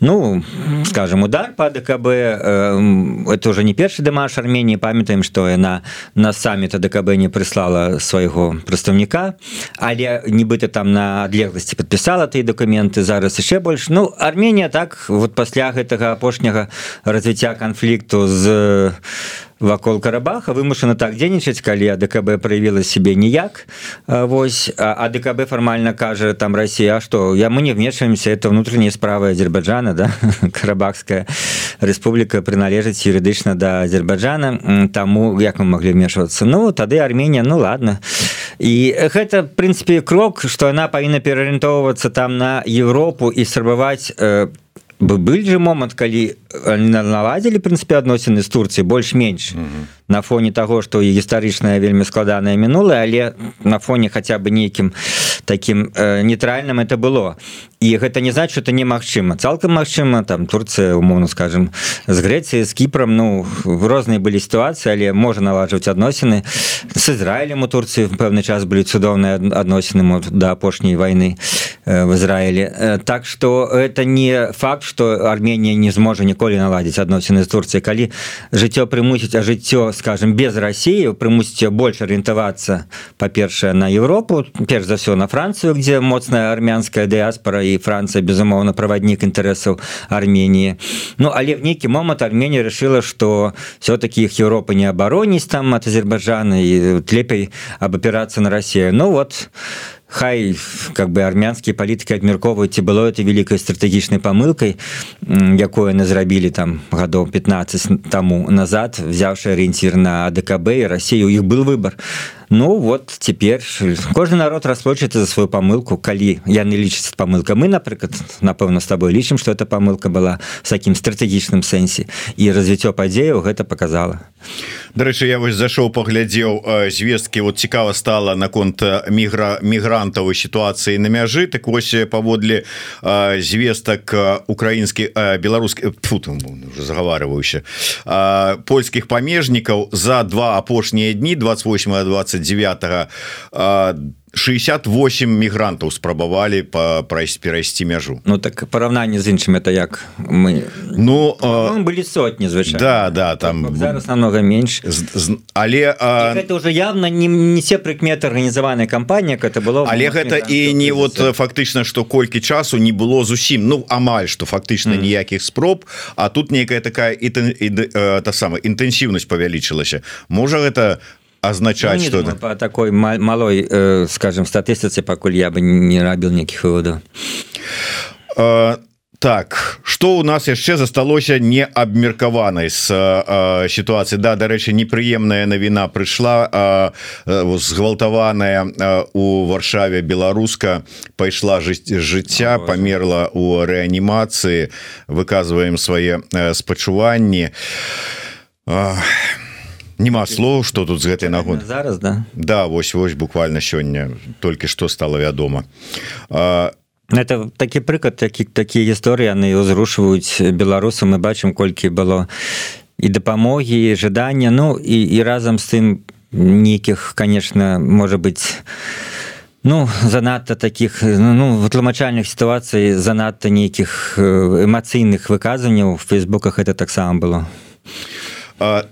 ну скажем удар по ДКБ э, это уже не першы дымаш Армении. Памятаем что яна на самміта ДКБ не прыслала свайго прадстаўніка але нібыта там на адлегласці подпісала ты документы зараз яшчэ больш. Ну Армения так вот пасля гэтага апошняга развіцця канфлікту з вакол карабаха вымушана так дзейнічаць калі АДКБ праявіла себе ніяк. Вось АДКБ фармальна кажа там Россия что я мы не вмешиваемся это внутренняя справа азербайджана да? Карабахская республіка прыналежыць юрыдычна да азербайджана. Таму як мы маглі вмешвацца ну тады армения ну ладно. І гэта прынцыпе крок што яна павінна пераарыентоўвацца там на Европу і срабаваць по былі же момант калі наладзілі прынцыпе адносіны з Турцыі больш-менш mm -hmm. на фоне того что гістарычная вельмі складаная мінулая але на фоне хотя бы нейкім таким э, нейтральным это было. І гэта не значит это немагчыма цалкам Мачыма там Турцыя умоўно скажем з Грэцыі з кіпром ну в розныя былі сітуацыі але можа наладжваць адносіны с Ізраілем у Турцыі в пэўны час былі цудоўныя адносіны да апошняй войны э, в Ізраілі э, так что это не факт что Арменія не зможа ніколі наладзіць адносіны з Турцыі калі жыццё прымусіць а жыццё скажем без России примусите больше ориентоваться по-першее на Европу перш за все на Францию где моцная армянская диаспора и Франция безумоўно проводник интересов Армении. Ну але в некий момент Армения решила что все-таки их Европа не обороніць там от Азербайджана и лепей об операции на Россию Ну вот и хай как бы армянскія палітыкі абмяркоўваюць ці было это великкай стратэгічнай памылкай якое на зрабілі там гадоў 15 таму назад взяўшы арыенцір на ДКБ і Россию. У іх был выбор Ну вот теперь кожны народ расплочыцца за сваю памылку калі яны лічаць памылка мы напрыклад напэўна с тобой лічым что эта памылка была с таким стратэгічным сэнсе і развіццё падзеяў гэта показала Дарэчы я вось зашоў паглядзеў звесткі вот цікава стала наконт мігра мігрантаў сітуацыі на мяжы так вось паводле звестак украінскі беларускі загаварваюся польскіх памежнікаў за два апошнія дні 28 20 29 68 мігрантаў спрабавалі па прайсці перайсці мяжу Ну так параўнанне з іншым это як? Мы Ну былі сотні звычай да да там зараз намного менш з, з, але а... это уже явно не несе прыкмет арганізаваная кампанія это было але гэта і не вот фактычна что колькі часу не было зусім ну амаль что фактычна mm. ніякіх спроб. А тут нейкая такая і, і та сама інтэнсіўнасць павялічылася можа гэта означать ну, что думаю, по такой малой э, скажем статыстыцы пакуль я бы не рабіў нейкіх выводаў э, так что у нас яшчэ засталося не абмеркаванай с э, сітуацыі да дарэчы непрыемная навіна прыйшла згвалтаваная у варшаве беларуска пайшла жыцця памерла у рэанімацыі выказваем свае спачуванні а нема слов что тут з гэтай нагоды. Зараз да. Да вось вось буквально сёння толькі что стало вядома. А это такі прыклад такі такія гісторыі яны узрушваюць беларусу мы бачым колькі было і дапамогі жадання. Ну і і разам з тым нейкіх конечно можа быть ну занадта таких ну вытлумачальных сітуацый занадта нейкіх эмацыйных выказанняў. В фейсбуках это таксама было. а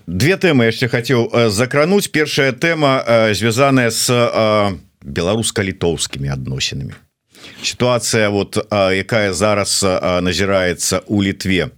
две темы яшчэ хацеў закрануць першая тэма звязаная с беларуска-літоўскімі адносінамі сітуацыя вот якая зараз назіраецца у літве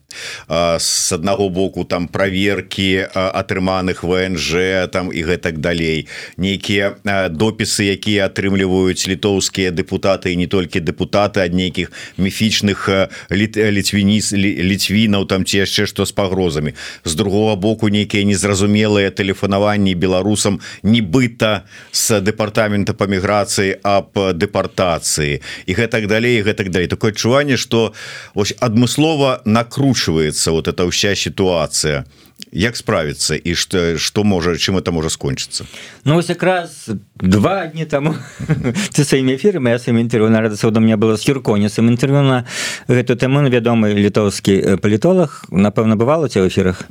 с аднаго боку там проверки атрыманых ВНЖ там і гэтак далей. Нейкія допісы якія атрымліваюць літоўскія депутаты і не толькі депутаты ад нейкіх міфічных ліцвініс ліцвінаў там ці яшчэ што з пагрозамі. З другого боку нейкія незразумелыя тэлефанаванні беларусам нібыта с дэпартамента па міграцыі аб дэпартацыі. І гэтак далей гэтак далей. Такое адчуванне что ось адмыслова накручу накручивается вот эта вся ситуация як справиться и что что может чем это может скончиться ну вот как раз два дні тому ты своими эфирами я своим интервью на радоса у меня было с юрконисом интервью на эту тему вядомый літовскі палітолог напэўна бывало у тебя в эфирах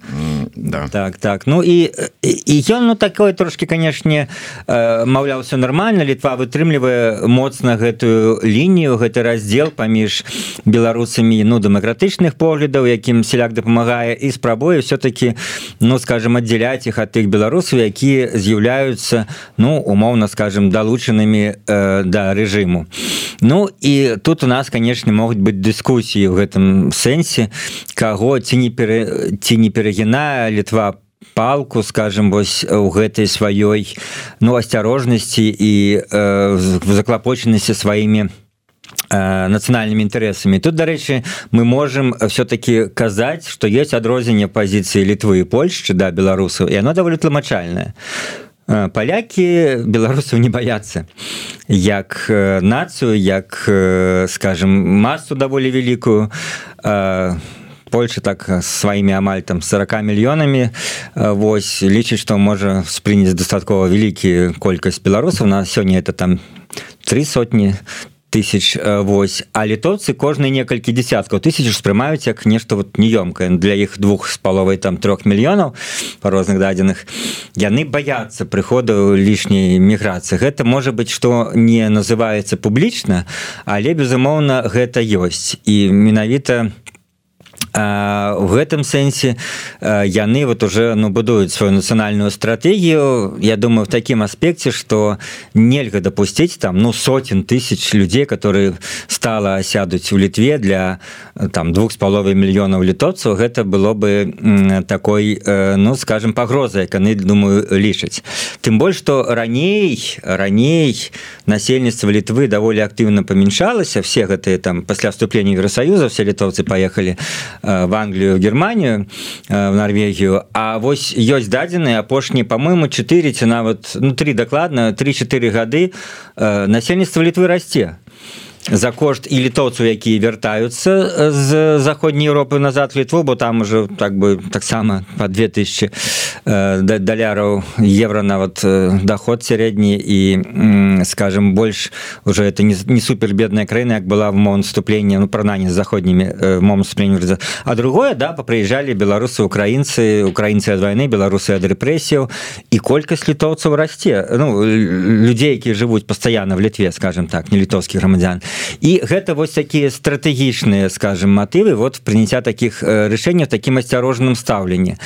да. так так. Ну і і ён ну такое трошки канешне маўляў все нормально літва вытрымлівае моцна гэтую лінію гэты раздзел паміж беларусамі ну дэмакратычных поглядаў якім селяк дапамагае і спрабуе все-таки ну скажем аддзяляць іх ад тых беларусаў якія з'яўляюцца ну умоўна скажем далучанымі э, да рэжыму Ну і тут у нас канешне могуць быць дыскусіі ў гэтым сэнсе каго ці не пере, ці не перагінае літва по палку скажем вось у гэтай сваёй ну асцярожнасці і э, заклапочанасці сваімі нацыянальнымі інтарэсамі тут дарэчы мы можем все-таки казаць что есть адрозненне пазіцыі літвы і Польшчы да беларусаў і оно даволі тлумачальная палякі беларусаў не баяцца як нацыю як скажем масу даволі вялікую Польша так сваімі амаль там 40 мільёнамі Вось лічыць што можа спрыняць дастаткова вялікі колькасць беларусаў на сёння это там три сотні тысяч э, вось а літоўцы кожны некалькі десяткаў тысяч успрымаюць як нешта вот неёмкае. Для іх двух з паловай там трех мільёнаў по розных дадзеных яны баяцца прыходу лішняй міграцыі. Гэта можа быть что не называется публічна але безумоўна гэта ёсць. І менавіта у в гэтым сэнсе яны вот уже ну будуюць сваю нацыянальную стратегію Я думаю в такім аспекце что нельга допусціць там ну сотен тысяч людзей которые стала сядуць у літве для там двух з паловай мільёнаў літоцаў гэта было бы такой ну скажем пагроза яны думаю лічаць. Тым больш что раней раней насельніцтва літвы даволі актыўна памяншалася. Все гэтые там пасля вступлення евросоюза все літоўцы поехали Э, в Англію Германію э, в Норвегію А вось ёсць дадзеныя апошнія по-моему 4 ці нават ну три дакладна 3-4 гады э, насельніцтва літвы расце за кошт і літоўцаў якія вяртаюцца з заходняй Еўропы назад літву бо там уже так бы таксама по 2000 э, даляраў евро нават э, доход сярэдні. І скажем больш уже это не, не супер бедная краіна як была в момент вступлення ну прананне з заходнімі э, моментступлення а другое да попрыязджалі беларусы украінцы украінцы ад войны беларусы ад рэпрэсіяў. І колькасць літоўцаў расце. Ну людзей якія жывуць пастаянна в літве скажем так не літоўскі грамадзян і гэта вось такія стратэгічныя скажем матывы вот прыняцця таких рашэнняў такім асцярожным стаўленні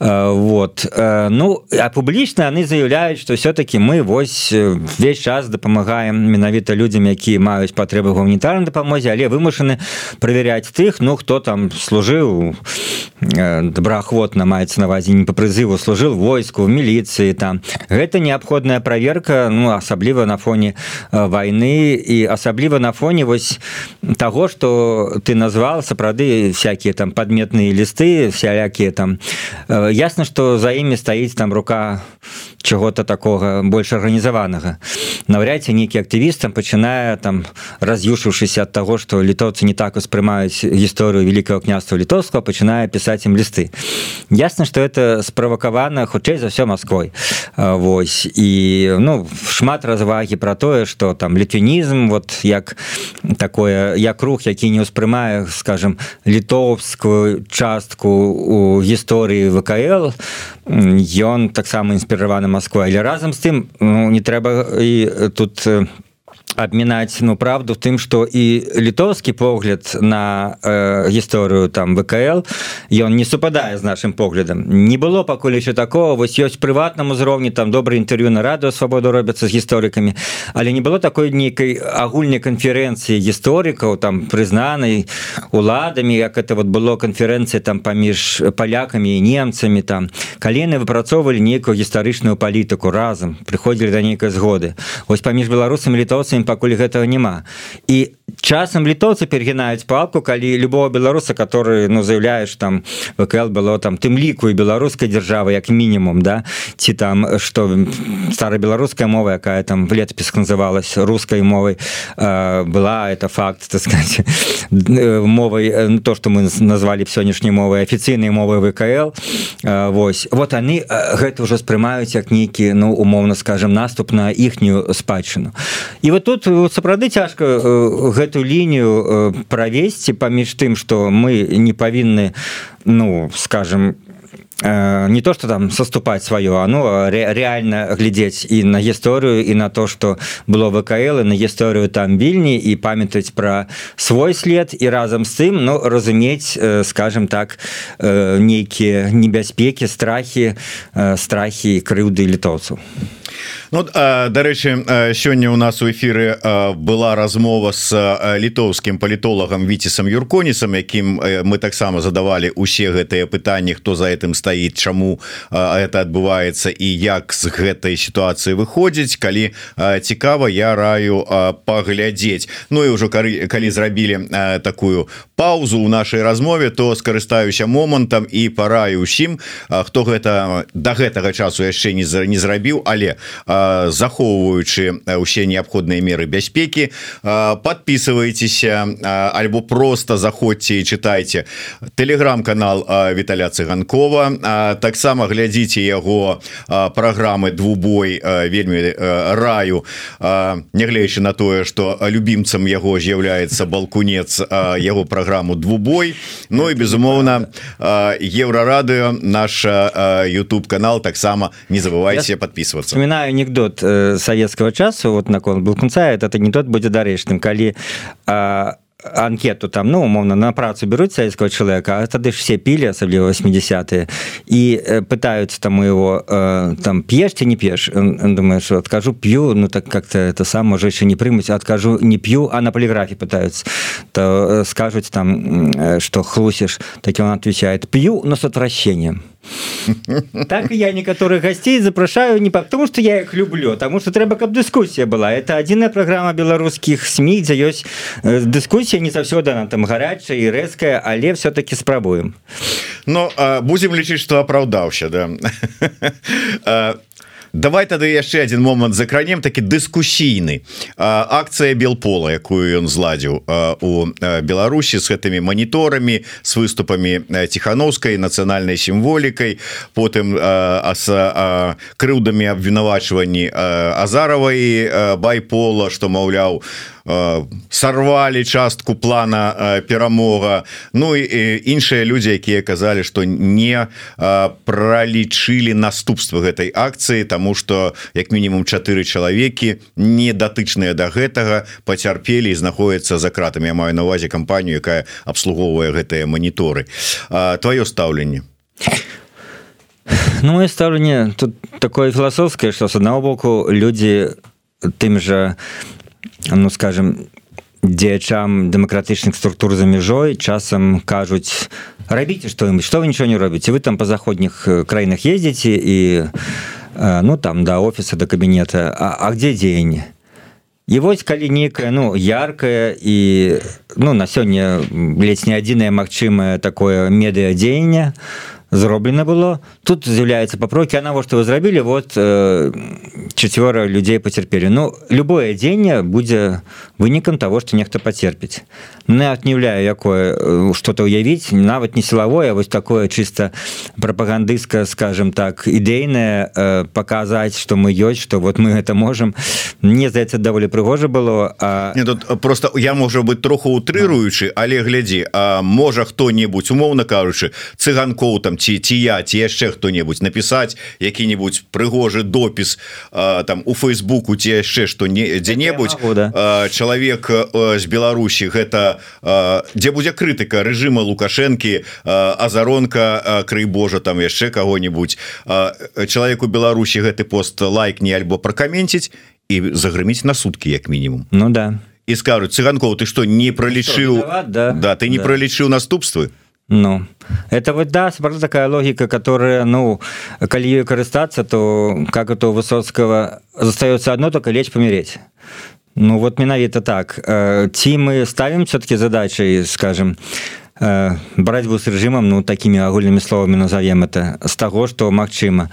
вот ну а публічна яны заяўляюць что все-таки мы вось весь час дапамагаем менавіта людзям якія маюць патрэбы гуманітарнай дапамозе але вымушаны проверять тых ну хто там служыў добраахвотна маецца навазе не по прызыву служил войску в міліцыі там. Гэта неабходная проверка ну асабліва на фоне войны і асабліва на фоне фоне вось того что ты назвал сапраўды всякие там подметные лісты всялякія там э, ясно что за імі стаіць там рука чего-то такого больше арганізаванага навряд ці нейкі актывістам пачынае там раз'юшыўшыся от того что літоўцы не так успрымаюць гісторыю великкаго княства літоўского пачынае пісаць ім лісты ясно что это справакавана хутчэй за все Москвой. Вось і ну шмат развагі про тое что там літвінізм вот як такое як рух які не ўспрымае скажем літоўскую частку у гісторыі вКл ён таксама інспіраваны Москва. Але разам з тым ну, не трэба і тут абмінаць ну правду тым что і літоўскі погляд на э, гісторыю там вКл ён не супадае з нашим поглядам не было пакуль еще такого. Вось ёсць прыватнаму узроўні там добры інтэрв'ю на радыо свабоду робяцца з гісторыкамі але не было такой нейкай агульнай канферэнцыі гісторыкаў там прызнанай уладамі як это вот было канферэнцыя там паміж палякамі і немцамі там. Калены выпрацоўвалі нейкую гістарычную палітыку разам прыходзілі да нейкай згоды ось паміж беларусамі літоўцамі пакуль гэтага няма. І часам літоўцы перагінаюць палку калі любого беларуса который ну заявляеш там вКл было там тым ліку і беларускай дзяржавы як мінімум да? Ці там что старая беларуская мова якая там в летапіс называлась рускай мовай э, была это факт так сказать мовай ну, то что мы назвалі сённяшняй мовай афіцыйнай мовы вКл. Э, Вось. Вот они гэта ўжо спрымаюць як нейкі ну умоўна скажем наступ на іхнюю спадчыну. І вот тут сапраўды цяжка гэтую лінію правесці паміж тым что мы не павінны ну скажем не то что там саступаць сваё оно ре реально глядзець і на гісторыю і на то что было вКл на гісторыю там вільні і памятаць про свой след і разам з тым ну, разумець скажем так нейкія небяспекі страхі страхі крыўды літоўцаў а Ну дарэчы сёння у нас у эфиры была размова с літоўскім палітолагам віцісам юрконісам якім мы таксама задавали усе гэтыя пытанні хто за этим стаіць чаму это адбываецца і як з гэтай сітуацыі выходзіць. Калі цікава я раю паглядзець. Ну і ўжо калі, калі зрабілі такую паузу у нашай размове то скарыстаюся момантам і параю усім хто гэта до гэтага часу яшчэ не не зрабіў але захоўваючы усе неабходныя меры бяспекі подписывайтеся альбо просто заходзьце і читайте телеграм-канал Віталя цыганкова. Таксама глядзіце яго праграмы двубой вельмі раю нягледзячы на тое что любімцам яго з'яўляецца балкунец яго праграму двубой Ну і безумоўна еўрарадыо наш YouTube канал таксама не забывайте подписываться вспоминаю анекдот э, советского часу вот наконт был конца этот анекдот будет дарэчным калі а анкету там ну умовно на працу беруть советского человека тады все пили асабліва 80-е и э, пытаются там его э, там п'ешьте не п'ешь думаешь откажу пью ну так как-то это сам может еще не примуть откажу не пью а на полиграфе пытаются. То скажут там что хлусишь таким он отвечает пью но с отвращением так я некаторых гостей запрашаю не потому что я их люблю тому что трэба каб дыскусія была. Это адзіная программа беларускіх сМ дзе ёсць дыскусія не заўсёды она там гарячая і рэзкая але все-таки спрабуем но будем лічыць что апраўдаўся да давай тады яшчэ один момант закранем такі дыскусійны акцыя белпола якую ён зладзіў у Беларусі с гэтымі моніторамі с выступамі тихохановскай нацыянальнай сімволікай потым с крыўдамі абвінавачванні азаравай байпола что маўляў у сорвали частку плана перамога Ну і іншыя людзі якія казалі что не пролічылі наступствы гэтай акцыі тому что як мінімум чатыры чалавекі не датычныя да гэтага пацярпелі знаходяцца за кратами Я маю на увазе кампанію якая абслугоўвае гэтыя моніторы твоё стаўленне? Ну стаўленне тут такое філасофскае что с одного боку люди тым же ну скажем дзеячам дэмакратычных структур за мяжой часам кажуць рабіце што-нибудь что вы ничего не робіце вы там по заходніх краінах ездзіце і ну там да офіса до кабінета А, а где дзеянне і вось калі нейкая ну яркая і ну на сёння ледзь не адзінае магчымае такое медыадзеянне то зроблена было. Тут з'яўляецца папрокі а навошта вы зрабілі вот э, чацвёра людзей пацярпелі Ну любое дзенне будзе вынікам того что нехта пацерпіць не отнеўляю якое э, что-то уявіць нават не сілавое вось такое чисто прапагандыстка скажем так ідэйная э, показаць что мы ёсць что вот мы это можем мне здаецца даволі прыгожа было а... не, тут просто я можа быть троху утрыруючы але глядзі А можа хто-небудзь умоўна кажучы цыганкоў там ці ці я ці яшчэ хто-небудзь напісаць які-нибудь прыгожы допіс а, там у фейсбуку ці яшчэ што не дзе-небудзь да. Чалавек з Беларусі. Гэта дзе будзе крытыка рэжыма лукашэнкі азаронка крый Божа там яшчэ кого-нибудь чалавеку Беларусі гэты пост лайк не альбо пракаменціць і загрыміць на суткі як мінімум. Ну да. І скажуць цыганкоў ты што не пролічыў да, да ты не да. пролічыў наступствы? Ну это вот да такая логика которая ну калі ее карыстацца то как это у высоцкого застается одно только лечь помереть Ну вот менавіта так. Ці мы ставим все-таки задачей скажем барацьбу с режимом ну такими агульными словами назовем это с того что магчыма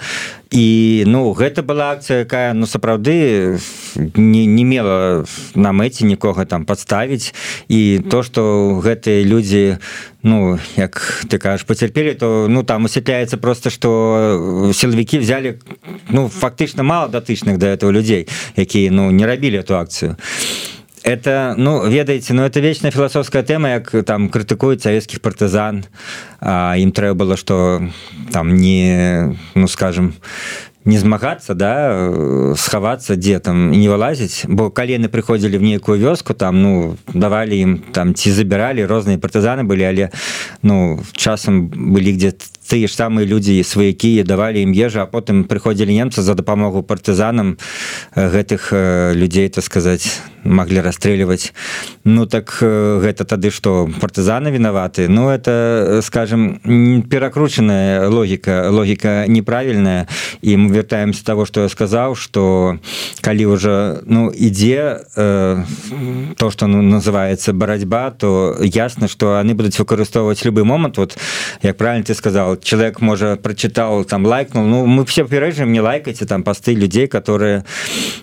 і ну гэта была акцыя якая ну сапраўды не, не мела на мэце нікога там подставіць і то что гэтыя людзі ну як ты кажаш поцярпелі то ну там усяпляецца просто что сілавікі взяли ну фактычна мало датычных до этого людзей якія ну не рабілі эту акцыю. Это ну ведаеце но ну, это вечная філасофская тэма як там крытыкуюць савецкіх партызан. Ім трэба было что там не ну скажем не змагацца да схавацца дзе там не вылазіць. Бо калены прыходзілі в нейкую вёску там ну давалі ім там ці забіралі розныя партызаны былі але ну часам былі где тыя ж самыя людзі сваякі давалі ім ежа а потым прыходзілі немцы за дапамогу партызанам гэтых людзей то сказаць могли расстрэльваць ну так гэта тады что партызаны виноваты? Ну это скажем перакручаная логіка логіка неправільная і мы вяртаемся того что я сказаў что калі уже ну ідзе э, то что ну, называется барацьба то ясно что они будуць выкарыстоўваць любы момант вот як правильно ты сказал человек можа прочытал там лайкнул. Ну мы все пережим не лайкайте там посты людей которые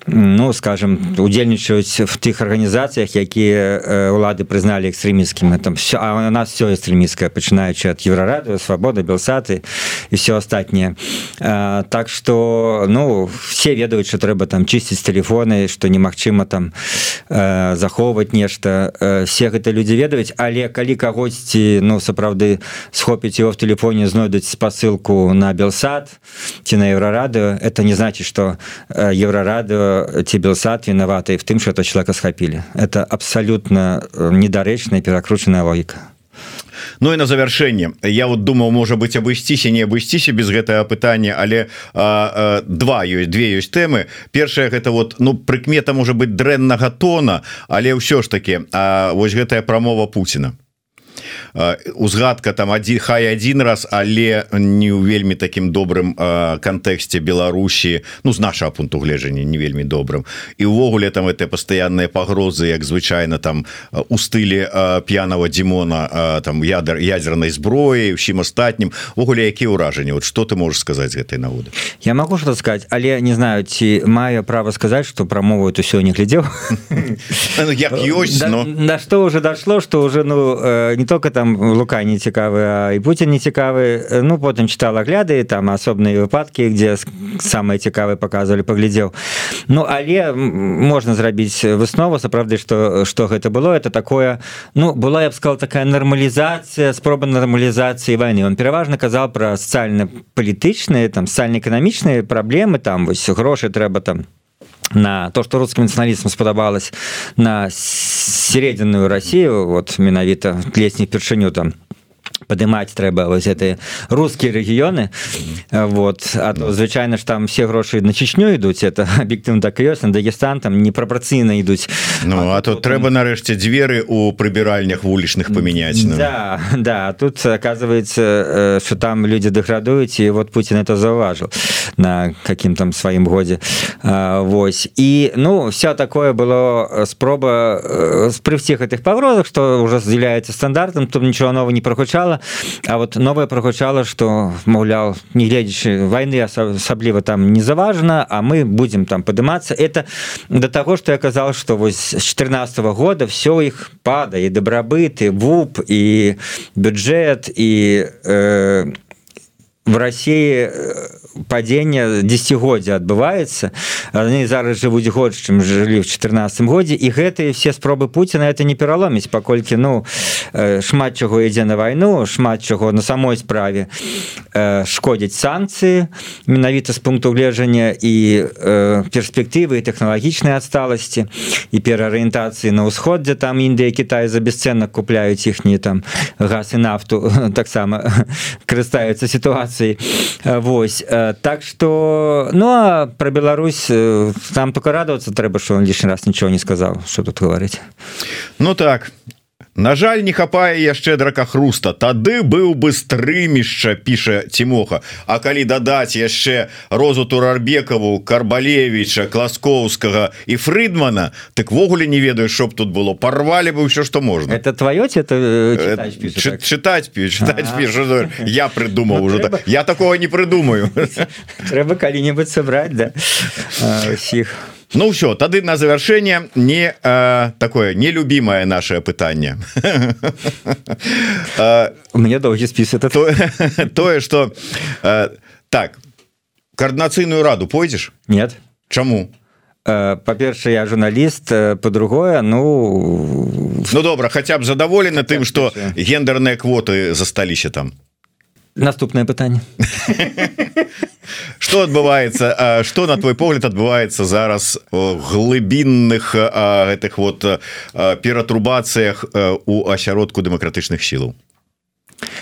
ну скажем удзельнічаюць в тых арганізацыях якія улады прызналі экстрэміскім там все а у нас все экстрэміскае пачынаючы ад еврорады свабода белсаты і все астатніе так что ну все ведаюць что трэба там чысціць телефоны что немагчыма там захоўваць нешта все гэта людзі ведаюць але калі кагосьці ну сапраўды схопіць его в телефоне знойдуць спасылку на белсад ці на еврорадыо это не значит что еврорадыо ці белсад виноваты в тым что это человека схапілі это абсолютно э, недарэчная перакручаная логіка Ну і на завяршэнне я вот думаў можа быть абысціся не абысціся без гэтага пытання але а, а, два ёсць две ёсць тэмы першая гэта вот ну прыкмета можа быть дрэннага тона але ўсё ж таки вось гэтая прамова Пуціна узгадка там один хай один раз але не ў вельмі таким добрым кантэксце Беларусі ну з нашего пункту гледжання не вельмі добрым. І увогуле там это постоянные пагрозы як звычайно там у стылі п'яного Димона там ядер ядерной зброі усім астатнім. Вогуле які ўражанні? Вот что ты можешь сказать гэтай нагоды я могу что сказать але не знаю ці маю право сказать что прамову эту не глядзеў? На что уже дошло что уже ну не только там там лука не цікавы і Путін не цікавы. Ну потым чытала гляды там асобныя выпадкі где самыя цікавыя показывалі паглядзеў Ну але можна зрабіць выснову сапраўды что что гэта было. Это такое ну была я б сказал такая нармалізацыя спроба нармалізацыі войны. Он пераважна казаў про социально-палітычныя там социально-эканамічныя праблемы там вось грошы трэба там на то что русским националистам спадабалось на сярэдзіную Россию вот менавіта летніх першыню там падымаць трэба вось гэты рускія рэгіёны. Вот а то звычайна ж там все грошы на чечню ідуць это аб'ектыўна так ёсць на дагестан там непрапорцыйна ідуць. Ну а, а тут трэба нарэшце дзверы у прыбіральнях вулічных памяняць ну. да да тут оказывается что там люди дэградуюць і вот Путін это заўважыў на каким там сваім годзе. Вось і ну все такое было спроба пры всех этих пагрозах что уже з'яўляецца стандартам тут нічого нового не прагучала прагучала А вот новое прагучала что маўлял не гледзячы войны асабліва там не заважна а мы будем там падымацца. Это до того что я казал что вось с 14 -го года все их падае. Дабрабыты вуп і бюджет і э, в России падзення десятгоддзя адбываецца они зараз жывуць год чым жылі в 14 годзе і гэтыя все спробы Пуціна это не пераломіць паколькі ну шмат чаго ідзе на вайну шмат чаго на самой справе шкодзяць санкцыі менавіта з пункту гледжання і перспектывы тэхналагічнай адсталасці і пераарыентацыі на ўсход дзе там Індыя Кітай за бесцэннак купляюць іхні там газ і нафту. Таксама карыстаюцца сітуацыяй Вось так что ну а про Беларусь там только радоваться трэба что он лишний раз ничего не сказал. Что тут говорить? Ну так На жаль не хапае яшчэ дракахруста. Тады быў бы стрымішча піша Тимоха А калі дадаць яшчэ розу турарбекаву карбалевича класкоўскага і фрыдмана так ввогуле не ведаю чтоб тут было. Порвали бы ўсё что можно это твоё это чытаць чытаць я придумал уже так. я такого не придумаю трэба калі-небудзь сабраць да усіх. а, Ну все тады на завершение не э, такое нелюбимое наше пытанне. Меня доўгі спіс это тое что э, так коорднацыйную раду пойдзеш нет. Чаму? Па-перша я журналіст по-другое ну ну добра хотя б задаволены тым что гендерныя квоты засталіся там наступное пытанне что адбываецца что на твой погляд адбываецца зараз глыбінных гэтых вот ператрубацыях у асяродку дэмакратычных сілаў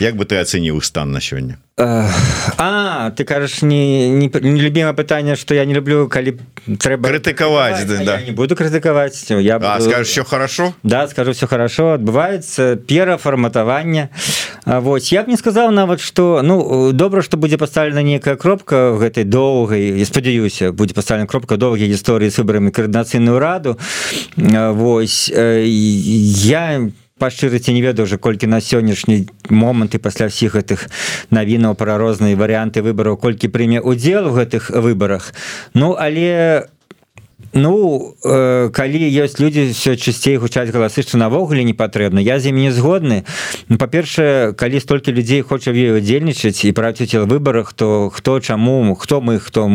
Як бы ты ацэніў стан на сёння А ты кажаш не нелюбімае пытанне что я не люблю калі трэба крытыкаваць да. не буду крытыкаваць я буду... скажу все хорошо? Да скажу все хорошо адбываецца перафарматаванне Вось я б не сказал нават что ну добра что будзе пастаўлена нейкая кропка в гэтай доўгай і спадзяюся будзе пастаўлена кропка доўгай гісторыі з выбарамі каардынацыйную раду. Вось я не па шчырыці не ведаю уже колькі на сённяшні момант і пасля ўсіх гэтых навінаў пра розныя варыянты выбараў колькі прыме удзел у гэтых выбарах. Ну але Ну э, калі ёсць людзі все часцей гучаць галасы што навогуле не патрэбна я з імі не згодны. Ну, па-першае калі столькі людзей хоча ёй удзельнічаць і праці цел выбарах то хто чаму хто мы хто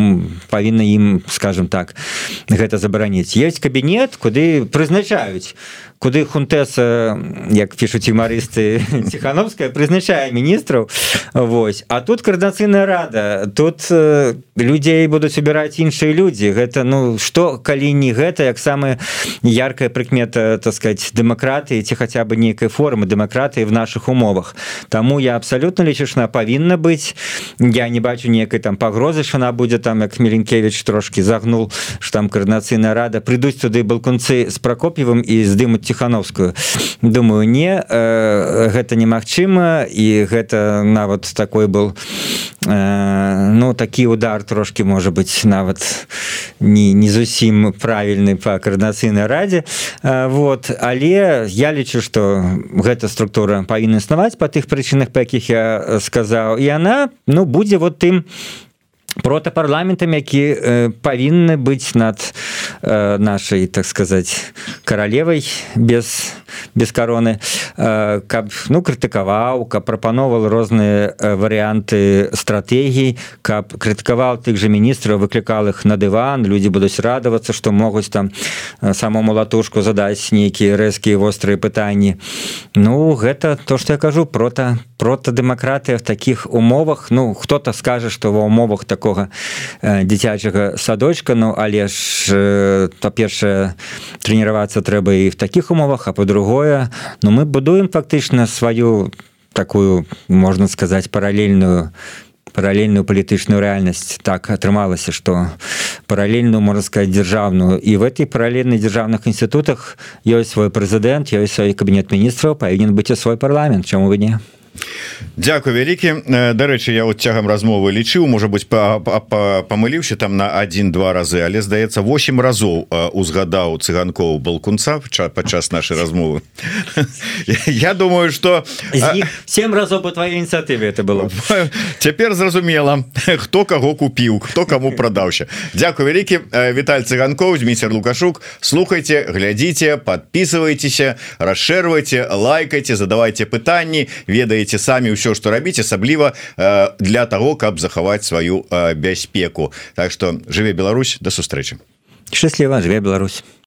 павінны ім скажем так гэта забараніць. Есть кабінет куды прызначаюць куды хунтэса як пішуць юмарысты ціхановская прызначае міністраў. Вось. А тут каардынацыйная рада. Тут э, людзей будуць убіраць іншыя людзі. Гэта ну что калі не гэта як самая яркая прыкмета сказать дэмакратыі ці хаця бы нейкай формы дэмакратыі в наших умовах. Таму я абсалютна лічышна павінна быць. Я не бачу некай там пагрозы она будзе там як меленкевич трошки загнул что там каардынацыйная рада. Прыйдуць туды балконцы з прокоп'евым і здымуць тихохановскую думаю не э, гэта немагчыма і гэта нават такой был э, ну такі удар трошки может быть нават не не зусім правільны по каардынацыйнай радзе. Э, вот але я лічу что гэта структура павінна існаваць по тых прычынах по якіх я сказаў. І она ну будзе вот тым протапарламентам які э, павінны быць над э, нашай так сказать каралевай без без короны. Э, каб ну крытыкаваў каб прапановал розныя э, варыянты стратэгій каб крытыкаваў тых же міністраў выклікал их на дыван люди будуць радавацца что могуць там э, самому латушку задаць нейкія рэзкія вострыя пытанні ну гэта то что я кажу прота протадэмакратыя в таких умовах. Ну хто-то скажа что ва умовах такого э, дзіцячага садочка. Ну але ж э, па-першае трэніравацца трэба і в таких умовах а по-другое ну, мы будуем фактычна сваю такую можна сказаць паралельную паралельную палітычную рэальнасць. Так атрымалася что паралельную можно сказать дзяржаўную. І в этой паралельных дзяржаўных інстытутах ёсць свой прэзідэнт ёсць свой кабінет міністраў павінен быць у свой парламент. Чаму вы не Дякую вялікі. Дарэчы я вот цягам размовы лічыў можа быть памыліўся там на один-два разы але здаецца 8 разоў узгадаў цыганкоў балкунца падчас нашай размовы. Я думаю что 7 разоў по твоей ініцыятыве это было. Цяпер зразумела хто каго купіў хто кому прадаўся. Дякую вялікі. Віталь цыганкоў Дміцер лукашук. Слухайте глядзіце подписывайтеся расшэрвайте лайкайте задавайте пытанні ведаеце ведаеце самі ўсё што рабіць асабліва э, для того каб захаваць сваю э, бяспеку Так што жыве Беларусь да сустрэчы счастліва жыве Беларусь